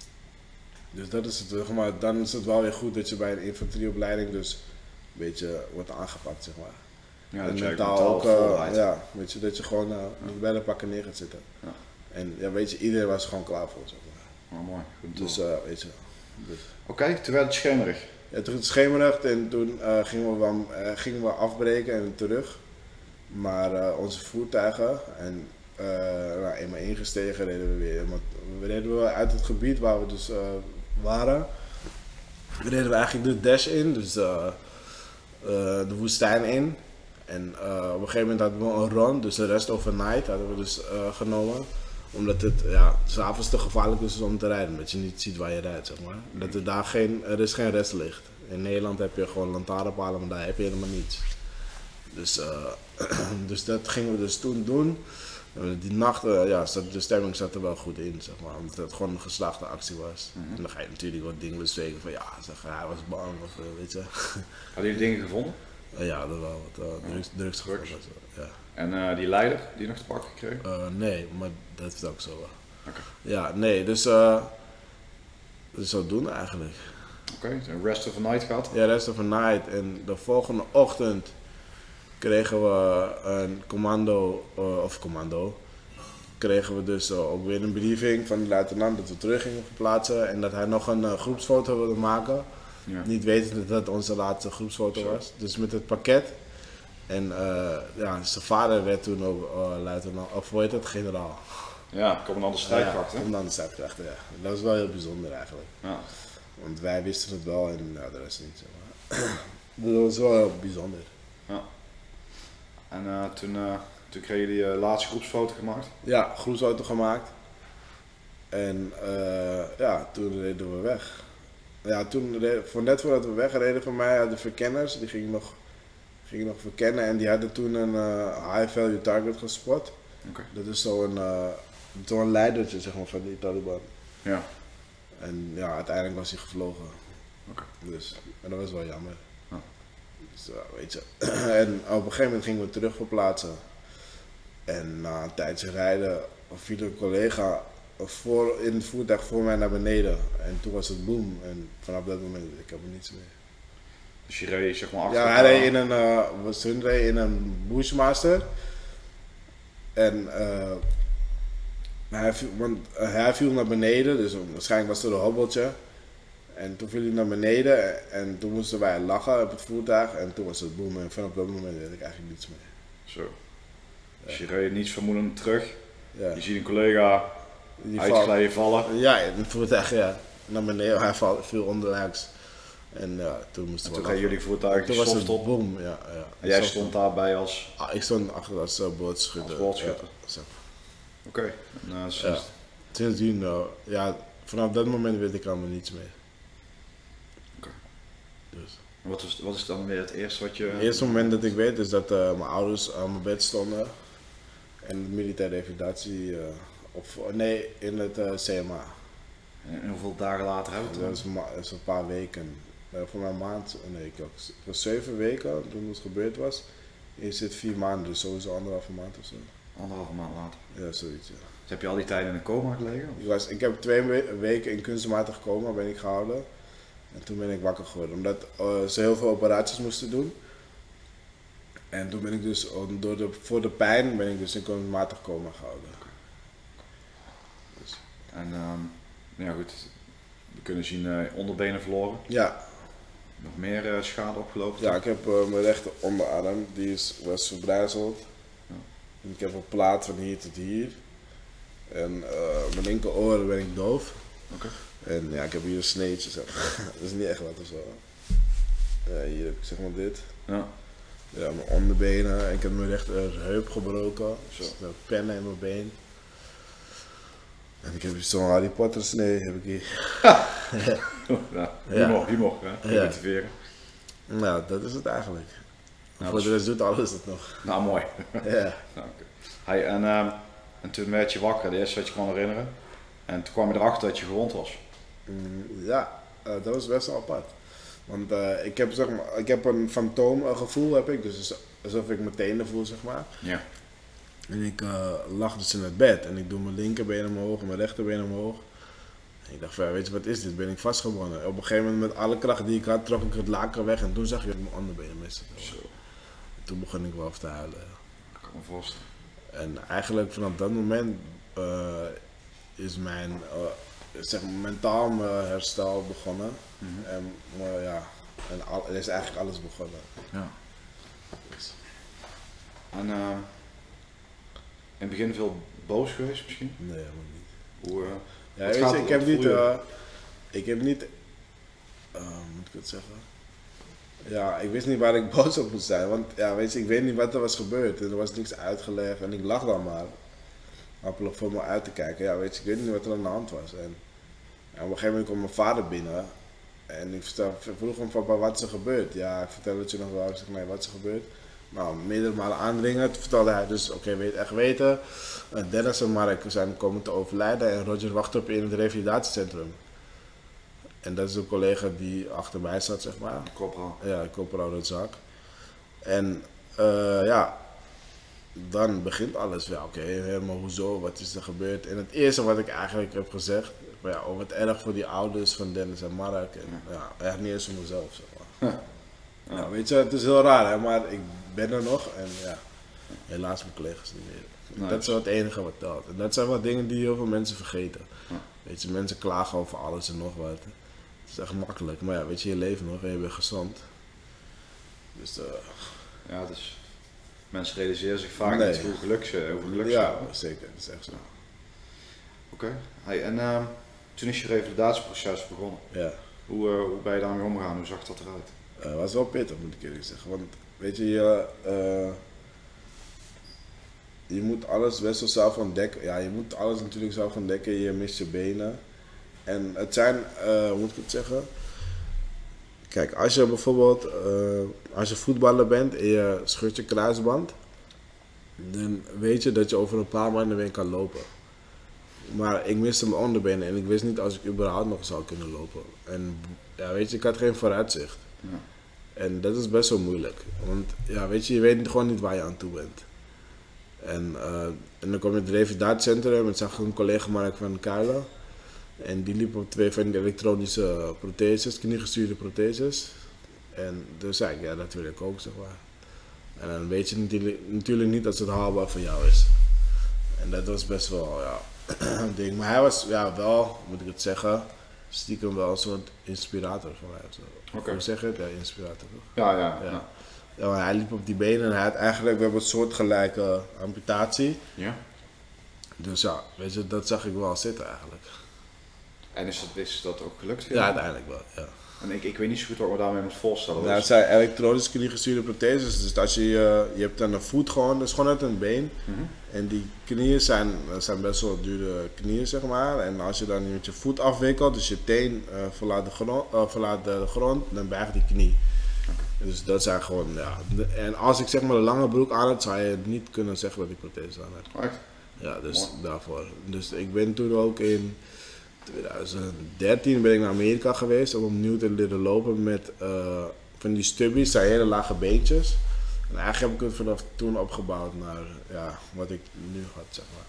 dus dat is het, zeg maar. Dan is het wel weer goed dat je bij een infanterieopleiding dus een beetje wordt aangepakt, zeg maar. Ja, en mentaal ook, eh, ja, weet je, dat je gewoon bij de pakken neer gaat zitten. Ja. En ja, weet je, iedereen was gewoon klaar voor, zeg maar. Oh, mooi. Goed Dus eh, weet je, dus, Oké, toen werd het schemerig. Ja, toen het schemerig en toen eh, gingen, we eh, gingen we afbreken en terug. Maar onze voertuigen en nou, eenmaal ingestegen reden we weer. We reden we uit het gebied waar we dus waren. Reden we eigenlijk de dash in, dus de woestijn in. En op een gegeven moment hadden we een run, dus de rest overnight hadden we dus genomen. Omdat het ja, s'avonds te gevaarlijk is om te rijden, omdat je niet ziet waar je rijdt, zeg maar. Dat er daar geen, er is geen restlicht. In Nederland heb je gewoon lantaarnpalen, maar daar heb je helemaal niets. Dus, eh, dus dat gingen we dus toen doen. En die nacht, eh, ja, de stemming zat er wel goed in, zeg maar. Omdat het gewoon een geslaagde actie was. En dan ga je natuurlijk wat dingen bespreken van, ja, zeg, hij was bang of eh, weet je. Hadden jullie dingen gevonden? Ja, dat wel wat drugs, drugs gevonden, Ja. En eh, die leider die nog te pakken gekregen? Eh, nee, maar dat is ook zo wel. Oké. Ja, nee, dus, eh dus zo doen eigenlijk. Oké, de rest of the night gehad. Ja, rest of the night. En de volgende ochtend kregen we een commando, of commando, kregen we dus ook weer een briefing van de luitenant dat we terug gingen verplaatsen en dat hij nog een groepsfoto wilde maken. Ja. Niet wetende dat het onze laatste groepsfoto Zo. was. Dus met het pakket. En eh, ja, zijn vader werd toen ook eh, luitenant, of hoe heet het, generaal. Ja, commandant de strijdkracht, hè? Ja, dan de strijdkrachten, ja. Dat was wel heel bijzonder eigenlijk. Ja. Want wij wisten het wel en ja, de rest niet. Zeg maar. dat was wel heel bijzonder. En eh, toen, toen kreeg je die laatste groepsfoto gemaakt. Ja, groepsauto gemaakt. En ja, toen reden we weg. Ja, toen, voor net voordat we wegreden van mij, de verkenners, die gingen nog, gingen nog verkennen. En die hadden toen een eh, high value target gespot. Dat is zo'n eh zo'n leidertje zeg maar, van die Taliban. Ja. En ja, uiteindelijk was hij gevlogen. Dus, en dat was wel jammer. Ja. Dus, weet je. en op een gegeven moment gingen we terug verplaatsen. En na een tijdje rijden viel een collega voor, in het voertuig voor mij naar beneden. En toen was het boom. En vanaf dat moment, ik heb er niets meer. Dus je reed zeg maar achter Ja, hij reed in een, eh was hun reed in een Bushmaster. En eh, hij, viel, want, eh, hij viel naar beneden, dus waarschijnlijk was er een hobbeltje. En toen viel hij naar beneden en toen moesten wij lachen op het voertuig. En toen was het boom en vanaf dat moment weet ik eigenlijk niets meer. Zo. Dus je reed niets vermoedend terug. Ja, Je ziet een collega die uitglijden vallen. Ja, in het voertuig, ja. Naar beneden, hij viel onderlangs. En ja, toen moesten En we toen reden jullie voertuig Toen was het soft op. boom, ja. ja. En jij stond daarbij als... Ah, ik stond achter als uh, bootschutter. Als. Oké. Sinds- Ja. Sindsdien, nou, ja, vanaf dat moment weet ik allemaal niets meer. Oké. Dus. Wat, is, wat is dan weer het eerste wat je... Het eerste moment dat ik weet is dat eh, mijn ouders aan mijn bed stonden. En de militaire revalidatie, eh, of nee, in het CMA. En, hoeveel dagen later hebben we het dat is een paar weken. Eh, voor mijn maand, nee, ik het was zeven weken toen het gebeurd was. Je zit vier maanden, dus sowieso anderhalve maand of zo. Anderhalve maand later. Ja, zoiets. Ja. Dus heb je al die tijd in een coma gelegen? Ik, was, ik heb twee we- weken in kunstmatig coma ben ik gehouden. En toen ben ik wakker geworden. Omdat eh, ze heel veel operaties moesten doen. En toen ben ik dus, door de, voor de pijn ben ik dus in kunstmatig coma gehouden. En ehm, ja goed, we kunnen zien eh, onderbenen verloren. Ja, Nog meer eh, schade opgelopen? ja ik heb eh, mijn rechter onderarm, die is, was verbrijzeld. Ja. En ik heb een plaat van hier tot hier. En eh, mijn linkeroor ben ik doof. Oké. En ja, ik heb hier een sneetje. Zeg maar. dat is niet echt wat of zo. Ja, hier heb ik zeg maar dit. Ja. Ja, mijn onderbenen. Ik heb mijn rechterheup gebroken. Zo. Dus pennen in mijn been. En ik heb zo'n Harry Potter snee. Heb ik hier. ja. Humor, humor, hè? Ja. Relativeren. Nou, dat is het eigenlijk. Nou, Voor de is- rest doet alles het nog. Nou, mooi. ja. Nou. Hey, en, ehm, en toen werd je wakker, de eerste wat je kon herinneren. En toen kwam je erachter dat je gewond was. Mm, ja, eh, dat was best wel apart. Want eh, ik, heb, zeg maar, ik heb een fantoomgevoel, heb ik. Dus alsof ik mijn tenen voel, zeg maar. Ja. En ik eh, lag dus in het bed en ik doe mijn linkerbeen omhoog en mijn rechterbeen omhoog. Ik dacht van, weet je wat is dit? Ben ik vastgebonden. Op een gegeven moment met alle kracht die ik had, trok ik het laken weg en toen zag je dat mijn onderbenen misten. Zo, En toen begon ik wel even te huilen. ik kan me voorstellen. En eigenlijk vanaf dat moment eh, is mijn eh, zeg mentaal mijn herstel begonnen. Mhm. En maar ja, En al, er is eigenlijk alles begonnen. Ja. En uh, in het begin veel boos geweest misschien? Nee, helemaal niet. Hoe, uh, ja, weet je, ik heb niet, uh, ik heb niet, moet ik het zeggen? Ja, ik wist niet waar ik boos op moest zijn. Want ja, weet je, ik weet niet wat er was gebeurd. Er was niks uitgelegd en ik lag dan maar. Hopelijk voor me uit te kijken. Ja, weet je, ik weet niet wat er aan de hand was. En, en op een gegeven moment kwam mijn vader binnen. En ik vroeg hem van, wat is er gebeurd? Ja, ik vertel het je nog wel. Ik zeg, nee, wat is er gebeurd? Nou, meerdere malen aandringen. Toen vertelde hij dus, oké, okay, weet echt weten. Dennis en Mark zijn komen te overlijden. En Roger wacht op in het revalidatiecentrum. En dat is een collega die achter mij zat, zeg maar. Corporaal. Ja, corporaal zak. En uh, ja, dan begint alles. Ja, oké, helemaal hoezo, wat is er gebeurd? En het eerste wat ik eigenlijk heb gezegd, ja, oh, wat erg voor die ouders van Dennis en Mark. En, ja. ja echt niet eens voor mezelf, zeg maar. Ja. ja. weet je, het is heel raar, hè, maar ik ben er nog en ja, helaas mijn collega's niet meer. Dat is wel het enige wat telt. En dat zijn wel dingen die heel veel mensen vergeten. Weet je, mensen klagen over alles en nog wat. Het is echt makkelijk, maar ja, weet je, je leeft nog en je bent gezond. Dus uh, ja, dus mensen realiseren zich vaak nee. niet hoe geluk ze, hoe geluk Ja, zeker, dat is echt zo. Oké, okay. hey, en uh, toen is je revalidatieproces begonnen. Ja. Hoe, uh, hoe ben je daarmee omgegaan? Hoe zag dat eruit? Het uh, was wel pittig, moet ik eerlijk zeggen. Want weet je, je, je moet alles best wel zelf ontdekken. Ja, je moet alles natuurlijk zelf ontdekken. Je mist je benen. En het zijn, uh, hoe moet ik het zeggen? Kijk, als je bijvoorbeeld, uh, als je voetballer bent en je scheurt je kruisband, dan weet je dat je over een paar maanden weer kan lopen. Maar ik miste mijn onderbenen en ik wist niet als ik überhaupt nog zou kunnen lopen. En ja, weet je, ik had geen vooruitzicht. Ja. En dat is best wel moeilijk. Want ja, weet je, je weet gewoon niet waar je aan toe bent. En, uh, en dan kom je het revalidatiecentrum en zag een collega Mark van Kuilen. En die liep op twee van die elektronische protheses, kniegestuurde protheses. En dus zei ik, ja, dat wil ik ook, zeg maar. En dan weet je natuurlijk, natuurlijk niet dat het haalbaar voor jou is. En dat was best wel, ja, een ding. Maar hij was, ja, wel, moet ik het zeggen, stiekem wel een soort inspirator voor mij. Oké. Okay. Hoe zeg je het? Ja, inspirator toch? Ja, ja. ja. ja. hij liep op die benen en hij had eigenlijk, we hebben een soortgelijke amputatie. Ja. Dus ja, weet je, dat zag ik wel zitten eigenlijk. En is dat, is dat ook gelukt? Ja, uiteindelijk wel, ja. En ik, ik weet niet zo goed wat me daarmee moet voorstellen. Nou, het zijn elektronisch kniegestuurde protheses. Dus als je, uh, je hebt dan een voet gewoon, dat is gewoon uit een been. Mhm. En die knieën zijn, zijn best wel dure knieën, zeg maar. En als je dan met je voet afwikkelt, dus je teen uh, verlaat, de grond, uh, verlaat de grond, dan buigt die knie. Dus dat zijn gewoon, ja. En als ik zeg maar een lange broek aan had, zou je niet kunnen zeggen dat ik prothese aan heb. Echt? Ja, dus daarvoor. Dus ik ben toen ook in 2013 ben ik naar Amerika geweest om opnieuw te leren lopen met uh, van die stubbies, zijn hele lage beentjes. En eigenlijk heb ik het vanaf toen opgebouwd naar ja, wat ik nu had, zeg maar.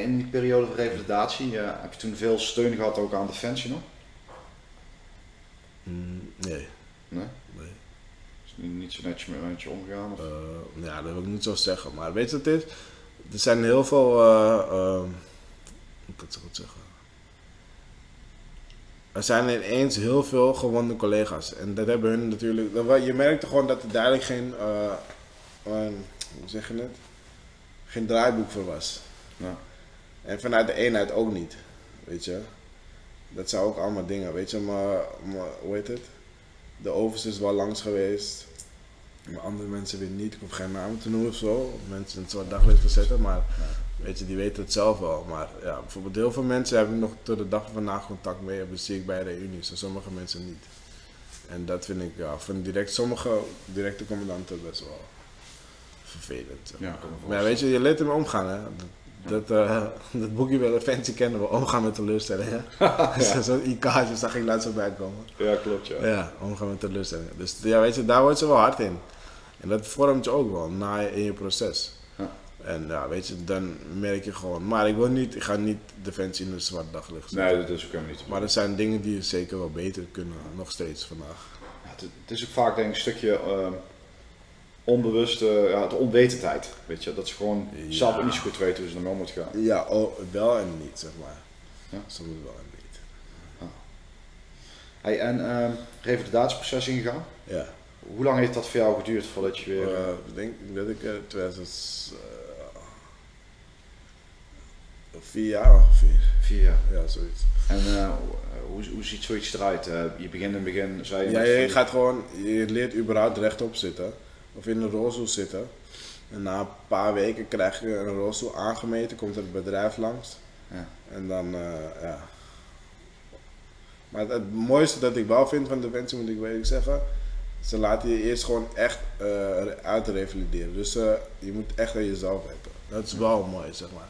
In die periode van revalidatie, uh, heb je toen veel steun gehad ook aan Defensie nog? Mm, nee. Nee? Nee. Is niet zo netjes met je omgegaan? Of? Uh, ja, dat wil ik niet zo zeggen. Maar weet je wat het is? Er zijn heel veel... Uh, ik het zo goed zeggen? Er zijn ineens heel veel gewonde collega's. En dat hebben hun natuurlijk. Je merkte gewoon dat er duidelijk geen. Uh, hoe zeg je het? Geen draaiboek voor was. Ja. En vanuit de eenheid ook niet. Weet je? Dat zijn ook allemaal dingen, weet je, maar, maar hoe heet het? De overs is wel langs geweest. Maar andere mensen weer niet. Ik hoef geen namen te noemen of zo. Mensen in het zwart daglicht te zetten. Maar Weet je, die weten het zelf wel. Maar ja, bijvoorbeeld heel veel mensen hebben nog tot de dag van vandaag contact mee. Hebben zie ik bij reunies. En sommige mensen niet. En dat vind ik, ja, van direct, sommige directe commandanten best wel vervelend. Ja, maar ja, weet je, je leert ermee omgaan. Hè? Dat, uh, dat boekje wel fancy kennen we, omgaan met teleurstellingen. ja. Zo'n IK'tje zag ik laatst bij komen. Ja, klopt ja. Ja, omgaan met teleurstellingen. Dus ja, weet je, daar wordt ze wel hard in. En dat vormt je ook wel na in je proces. En ja, weet je, dan merk je gewoon. Maar ik wil niet, ik ga niet Defensie in de zwart daglicht zetten. Nee, dat is ook niet. Maar er zijn dingen die zeker wel beter kunnen, nog steeds vandaag. Ja, het, het, is ook vaak denk ik een stukje uh, onbewuste, ja, de onwetendheid. Weet je, dat ze gewoon ja. zelf niet zo goed weten hoe ze ermee om moeten gaan. Ja, oh, wel en niet, zeg maar. Ja? Soms wel en niet. Hey, en ehm revalidatieproces ingegaan. Ja. Hoe lang heeft dat voor jou geduurd voordat je weer... Eh, ik denk dat ik uh, 2000, uh, vier jaar ongeveer. Vier jaar. Ja, zoiets. En uh, hoe, hoe ziet zoiets eruit? Uh, je begint in het begin, zei je... Ja, je gaat gewoon, je leert überhaupt rechtop zitten. Of in een rolstoel zitten. En na een paar weken krijg je een rolstoel aangemeten, komt het bedrijf langs. Ja. En dan, uh, ja. Maar het, het, mooiste dat ik wel vind van Defensie, moet ik eerlijk zeggen, ze laten je eerst gewoon echt uh, uitrevalideren. Dus uh, je moet echt aan jezelf werken. Dat is wel mooi, zeg maar.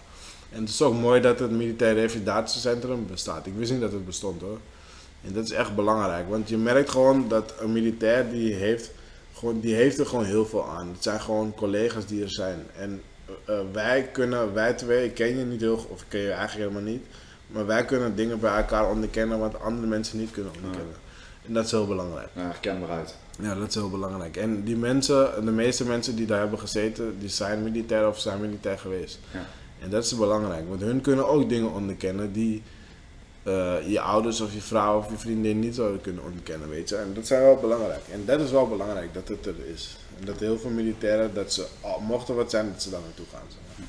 En het is ook mooi dat het militair revalidatiecentrum bestaat. Ik wist niet dat het bestond hoor. En dat is echt belangrijk, want je merkt gewoon dat een militair die heeft, gewoon, die heeft er gewoon heel veel aan. Het zijn gewoon collega's die er zijn. En uh, wij kunnen, wij twee, ik ken je niet heel of ik ken je eigenlijk helemaal niet. Maar wij kunnen dingen bij elkaar onderkennen wat andere mensen niet kunnen onderkennen. Ja. En dat is heel belangrijk. Ja, herkenbaarheid. Ja, dat is heel belangrijk. En die mensen, de meeste mensen die daar hebben gezeten, die zijn militair of zijn militair geweest. Ja. En dat is belangrijk, want hun kunnen ook dingen onderkennen die uh, je ouders of je vrouw of je vriendin niet zouden kunnen onderkennen, weet je. En dat zijn wel belangrijk. En dat is wel belangrijk, dat het er is. En dat heel veel militairen, dat ze, mocht er wat zijn, dat ze daar naartoe gaan. Zeg maar.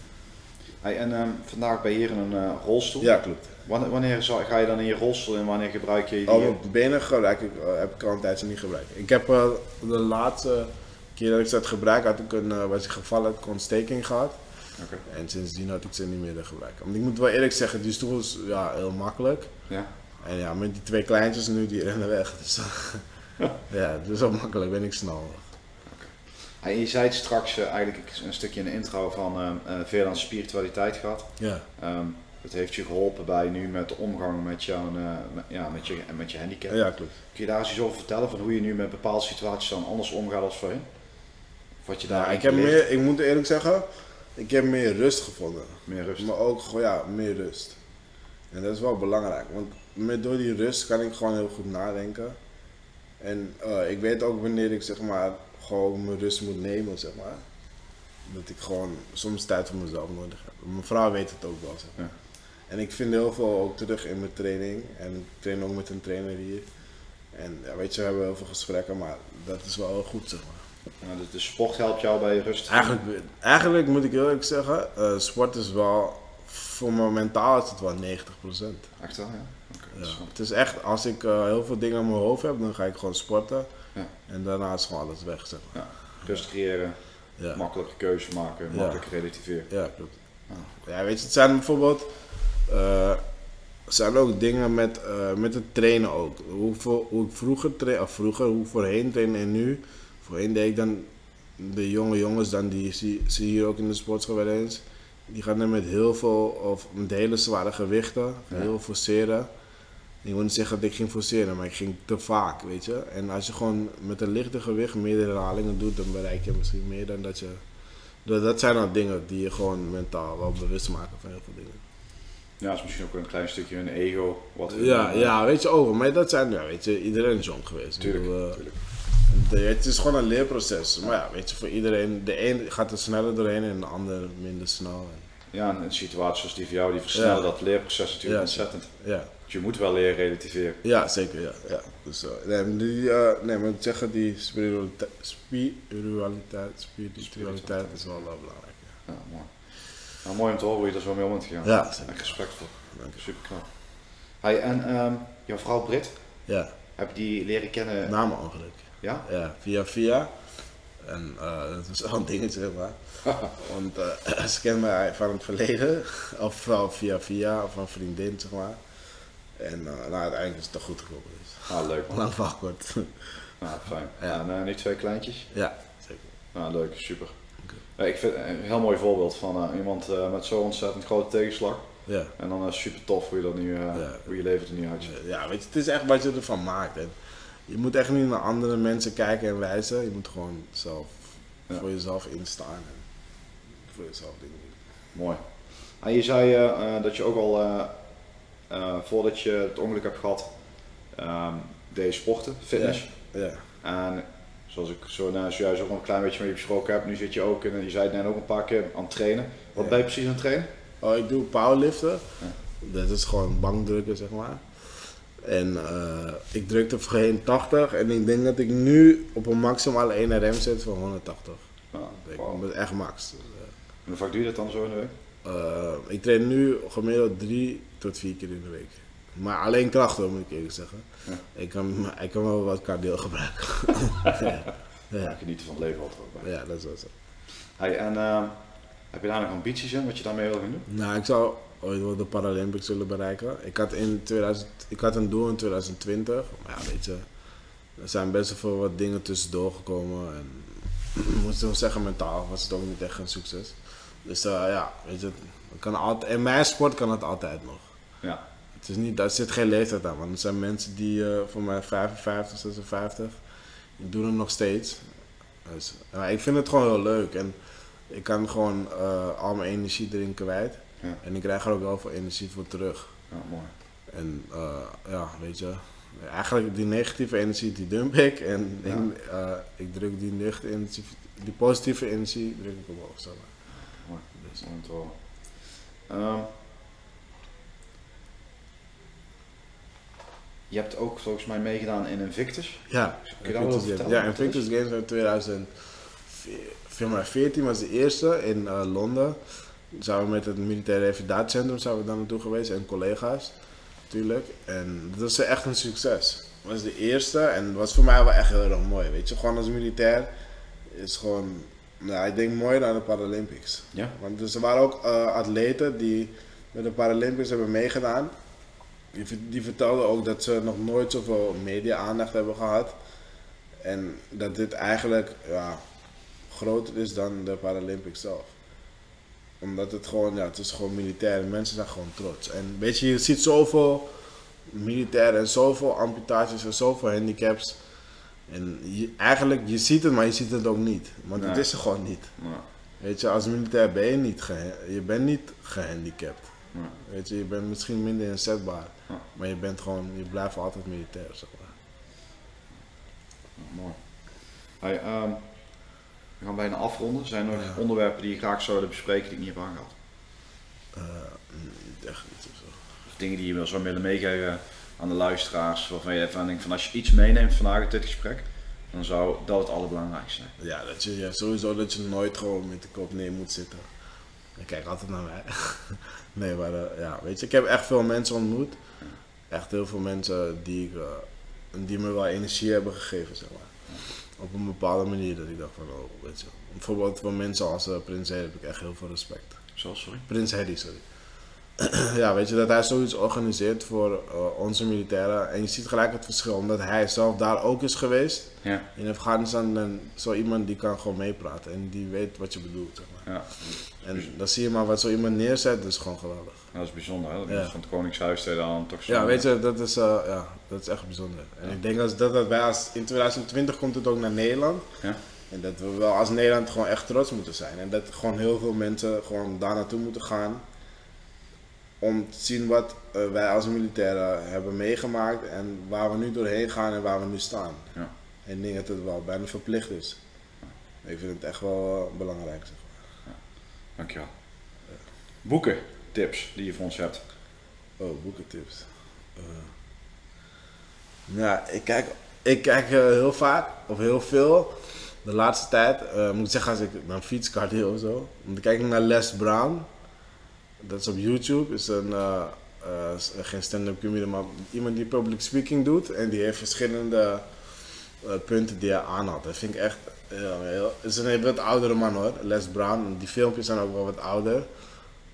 hey, en um, vandaag ben je hier in een uh, rolstoel. Ja, klopt. Wanneer, ga je dan in je rolstoel en wanneer gebruik je die? Oh, mijn benen gebruik ik, uh, heb ik al een tijdje niet gebruikt. Ik heb uh, de laatste keer dat ik ze had gebruikt, had ik een, was ik gevallen, had ik ontsteking gehad. Okay. En sindsdien had ik ze niet meer gebruiken. Want ik moet wel eerlijk zeggen, die stoel is ja, heel makkelijk. Ja. En ja, met die twee kleintjes nu, die rennen weg. Dus ja, het is wel makkelijk, ben ik snel. Okay. En je zei het straks uh, eigenlijk een stukje in de intro van uh, uh, veel aan spiritualiteit gehad. Ja. Um, dat heeft je geholpen bij nu met de omgang met, jouw, met, ja, met, je, met je handicap. Ja, klopt. Kun je daar eens iets over vertellen van hoe je nu met bepaalde situaties dan anders omgaat als voorheen? Of wat je daar ja, ik, heb meer, ik moet eerlijk zeggen, ik heb meer rust gevonden. Meer rust. Maar ook ja, meer rust. En dat is wel belangrijk, want met, door die rust kan ik gewoon heel goed nadenken. En uh, ik weet ook wanneer ik zeg maar gewoon mijn rust moet nemen, zeg maar. Dat ik gewoon soms tijd voor mezelf nodig heb. Mijn vrouw weet het ook wel, zeg maar. Ja. En ik vind heel veel ook terug in mijn training. En ik train ook met een trainer hier. En ja, weet je, we hebben heel veel gesprekken, maar dat is wel heel goed, zeg maar. Ja, dus de sport helpt jou bij rust? Eigenlijk, eigenlijk moet ik heel eerlijk zeggen, uh, sport is wel, voor me mentaal is het wel 90%. Echt wel, ja? Okay, ja. Het is echt, als ik uh, heel veel dingen in mijn hoofd heb, dan ga ik gewoon sporten. Ja. En daarna is gewoon alles weg, zeg maar. Ja. Rust creëren, makkelijke keuzes maken, makkelijk relativeren. Ja, klopt. Ja, weet je, het zijn bijvoorbeeld, uh, zijn ook dingen met, uh, met het trainen ook. Hoe, ik vroeger train, of vroeger, hoe voorheen trainen en nu. Voorheen deed ik dan de jonge jongens, dan die zie, zie je hier ook in de sportschool wel eens. Die gaan er met heel veel, of met hele zware gewichten, Ja. heel forceren. Ik wil niet zeggen dat ik ging forceren, maar ik ging te vaak, weet je. En als je gewoon met een lichte gewicht meerdere herhalingen doet, dan bereik je misschien meer dan dat je... Dat, dat zijn dan dingen die je gewoon mentaal wel bewust maken van heel veel dingen. Ja, dat is misschien ook een klein stukje hun ego. Wat hun, Ja, eh, ja, weet je, over. Maar dat zijn, ja, weet je, iedereen is jong geweest. Tuurlijk, bedoel, eh, tuurlijk. de- het is gewoon een leerproces. Maar ja, weet je, voor iedereen, de een gaat er sneller doorheen en de ander minder snel. Ja, en een situatie zoals die voor jou, die versnellen Ja. dat leerproces natuurlijk Ja. ontzettend. ja. Dus je moet wel leren relativeren. ja, zeker, ja. ja. Dus, eh, nee, die, eh, nee, maar ik zeg het, die spiritualiteit, spiritualiteit, spiritualiteit is wel eh, belangrijk. Ja, mooi. Nou, mooi om te horen hoe je er zo mee om bent gegaan. Ja. Echt respectvol. Dank je. Super knap. Hey, en ehm, jouw vrouw Brit, Ja, heb je die leren kennen? na mijn ongeluk. Ja? Ja, via via. En eh, dat was wel een dingetje, zeg maar. Want eh, ze kent mij van het verleden, of via via, of een vriendin, zeg maar. En eh, nou, uiteindelijk is het toch goed gekomen. Dus. Ah, leuk man. Lang kort. Nou, fijn. Ja. En nu twee kleintjes? ja, zeker. Nou, leuk, super. Ik vind een heel mooi voorbeeld van eh, iemand eh, met zo'n ontzettend grote tegenslag. Ja. En dan uh, super tof hoe je, dat nu, eh, hoe je leven er nu uitziet. ja, weet je, het is echt wat je ervan maakt. Je moet echt niet naar andere mensen kijken en wijzen. Je moet gewoon zelf voor jezelf instaan en voor jezelf dingen doen. Mooi. En je zei eh, eh, dat je ook al eh, eh, voordat je het ongeluk hebt gehad, ehm deed sporten, fitness. Ja, En zoals ik zo, nou, zojuist ook een klein beetje met je besproken heb, nu zit je ook, in, je zei het net ook een paar keer, aan het trainen. Wat Ja. ben je precies aan het trainen? Oh, ik doe powerliften. Ja. Dat is gewoon bankdrukken, zeg maar. En eh, ik drukte voorheen 80 en ik denk dat ik nu op een maximale 1 RM zit van 180. Ja, Ik wauw. ben echt max. En hoe vaak doe je dat dan zo in de week? Eh, ik train nu gemiddeld drie tot vier keer in de week. Maar alleen krachten, moet ik eerlijk zeggen. Ja. Ik, kan, ik kan wel wat cardio gebruiken. ja. Ja, genieten van het leven altijd ook bij. ja, dat is wel zo. Hey, en ehm, heb je daar nog ambities in, wat je daarmee wil gaan doen? Nou, ik zou ooit wel de Paralympics willen bereiken. Ik had, in 2000, ik had een doel in 2020. Maar ja, weet je, er zijn best wel veel wat dingen tussendoor gekomen. En ik moet wel zeggen, mentaal was het ook niet echt een succes. Dus eh, ja, weet je, kan altijd, in mijn sport kan het altijd nog. Ja. Het is niet, daar zit geen leeftijd aan, want er zijn mensen die eh, voor mij 55, 56, die doen het nog steeds. Dus, ik vind het gewoon heel leuk en ik kan gewoon eh, al mijn energie erin kwijt. Ja. En ik krijg er ook wel veel energie voor terug. Ja, mooi. En eh, ja, weet je, eigenlijk die negatieve energie die dump ik en Ja. ik, ik druk die, negatieve energie, die positieve energie druk ik omhoog. Zeg maar. Mooi. Dus, Mooi om te horen. Ehm, je hebt ook volgens mij meegedaan in Invictus. Ja, Kun je daar Invictus Games. Ja, Invictus Games in 2014 was de eerste in eh, Londen. Zijn we met het militaire revalidatiecentrum zijn we daar naartoe geweest en collega's natuurlijk. En dat was echt een succes. Het was de eerste en het was voor mij wel echt heel erg mooi. Weet je, gewoon als militair is gewoon, nou, ik denk mooier dan de Paralympics. Ja. Want dus er waren ook eh, atleten die met de Paralympics hebben meegedaan. Die, die vertelden ook dat ze nog nooit zoveel media-aandacht hebben gehad. En dat dit eigenlijk ja, groter is dan de Paralympics zelf. Omdat het gewoon, ja, het is gewoon militair en mensen zijn gewoon trots. En weet je, je ziet zoveel militairen en zoveel amputaties en zoveel handicaps. En je, eigenlijk, je ziet het, maar je ziet het ook niet. Want het is er gewoon niet. Weet je, als militair ben je niet, je bent niet gehandicapt. Weet je, je bent misschien minder inzetbaar. Maar je bent gewoon, je blijft altijd militair, zeg maar. mooi. Hey, ehm, we gaan bijna afronden. Zijn er nog Ja. onderwerpen die je graag zou willen bespreken die ik niet heb aangehaald? Eh, niet echt niet of zo. Of dingen die je wel zou willen meegeven aan de luisteraars, waarvan je even denkt van als je iets meeneemt vandaag uit dit gesprek, dan zou dat het allerbelangrijkste zijn. Ja, dat je, ja, sowieso dat je nooit gewoon met de kop neer moet zitten. En kijk altijd naar mij. nee, maar eh, ja, weet je, ik heb echt veel mensen ontmoet. Echt heel veel mensen die, ik, eh, die me wel energie hebben gegeven, zeg maar. Op een bepaalde manier dat ik dacht van, oh, weet je. Bijvoorbeeld voor mensen als eh, Prins Harry heb ik echt heel veel respect. Zoals, sorry? Prins Harry, sorry. ja, weet je, dat hij zoiets organiseert voor eh, onze militairen. En je ziet gelijk het verschil, omdat hij zelf daar ook is geweest. Ja. In Afghanistan, dan zo iemand die kan gewoon meepraten en die weet wat je bedoelt, zeg maar. Ja, En dan zie je maar wat zo iemand neerzet, dat is gewoon geweldig. dat is bijzonder. Hè? Dat Ja. van het Koningshuis dan toch zo. Ja, weet je, dat is, eh, ja, dat is echt bijzonder. En Ja. ik denk als dat, dat wij als, in 2020 komt het ook naar Nederland. Ja. En dat we wel als Nederland gewoon echt trots moeten zijn. En dat gewoon heel veel mensen gewoon daar naartoe moeten gaan. Om te zien wat eh, wij als militairen hebben meegemaakt. En waar we nu doorheen gaan en waar we nu staan. Ja. En ik denk dat het wel bijna verplicht is. Ik vind het echt wel eh, belangrijk. Zeg. Dankjewel. Boeken, tips die je voor ons hebt. Oh, boekentips. Eh ja, ik kijk, ik kijk eh, heel vaak, of heel veel, de laatste tijd, eh, moet ik zeggen als ik dan fiets, cardio of zo, dan kijk ik naar Les Brown. Dat is op YouTube, is een, geen stand-up comedian, maar iemand die public speaking doet. En die heeft verschillende punten die hij aanhaalt. Dat vind ik echt, ja, heel, het is een wat oudere man hoor, Les Brown. Die filmpjes zijn ook wel wat ouder.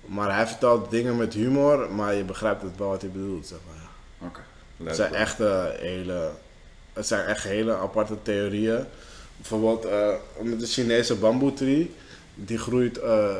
Maar hij vertelt dingen met humor, maar je begrijpt het wel wat hij bedoelt, zeg maar. Oké. Het zijn echt eh, hele, het zijn echt hele aparte theorieën. Bijvoorbeeld eh, met de Chinese bamboetree, die groeit eh,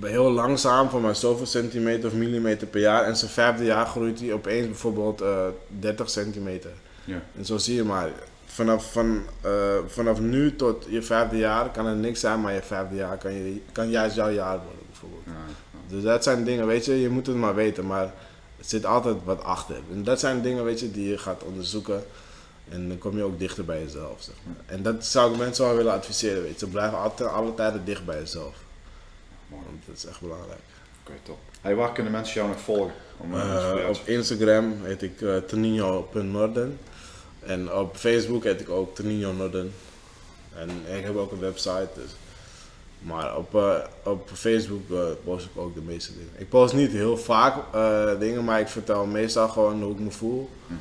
heel langzaam, voor maar zoveel centimeter of millimeter per jaar. En zijn vijfde jaar groeit hij opeens bijvoorbeeld eh 30 centimeter. Ja. En zo zie je maar, vanaf, van, eh, vanaf nu tot je vijfde jaar kan er niks zijn, maar je vijfde jaar kan, je, kan juist jouw jaar worden bijvoorbeeld. Ja, ja. Dus dat zijn dingen, weet je, je moet het maar weten, maar er zit altijd wat achter. En dat zijn dingen, weet je, die je gaat onderzoeken. En dan kom je ook dichter bij jezelf, zeg maar. En dat zou ik mensen wel willen adviseren, weet je. Blijf altijd alle tijden dicht bij jezelf. Mooi. Want dat is echt belangrijk. Oké, top. Hey, waar kunnen mensen jou nog volgen? Om, uh, Eh, inspiratie- op Instagram heet ik uh. En op Facebook heet ik ook Tonino Norden. En ik heb ook een website. Dus. Maar op, eh, op Facebook eh, post ik ook de meeste dingen. Ik post niet heel vaak eh, dingen, maar ik vertel meestal gewoon hoe ik me voel. Mhm.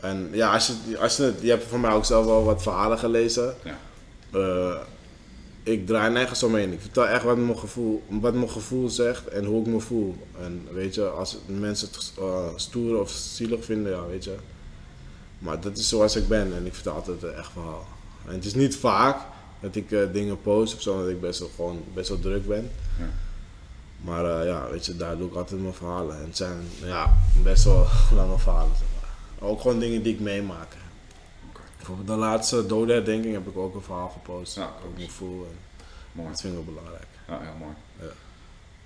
En ja, als je, als je, je hebt van mij ook zelf wel wat verhalen gelezen. Ja. Ik draai nergens omheen. Ik vertel echt wat mijn, gevoel, wat mijn gevoel zegt en hoe ik me voel. En weet je, als mensen het stoer of zielig vinden, ja, weet je. Maar dat is zoals ik ben en ik vertel altijd een echt verhaal. En het is niet vaak dat ik eh, dingen post of zo, omdat ik best wel, gewoon best wel druk ben. Ja. Maar eh, ja, weet je, daar doe ik altijd mijn verhalen. En het zijn ja, best wel lange verhalen. Zeg maar. Ook gewoon dingen die ik meemaak. Bijvoorbeeld de laatste dodenherdenking heb ik ook een verhaal gepost. Ja, ik me voel. En Mooi. dat vind ik wel belangrijk. Ja, heel mooi.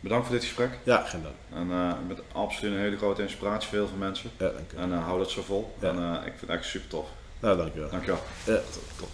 Bedankt voor dit gesprek. Ja, geen dank. En eh, uh, met absoluut een hele grote inspiratie voor heel veel mensen. Ja, en eh, hou dat zo vol. Ja. Eh, ik vind het echt super tof. Nou, dankjewel. Dankjewel. Ja, top.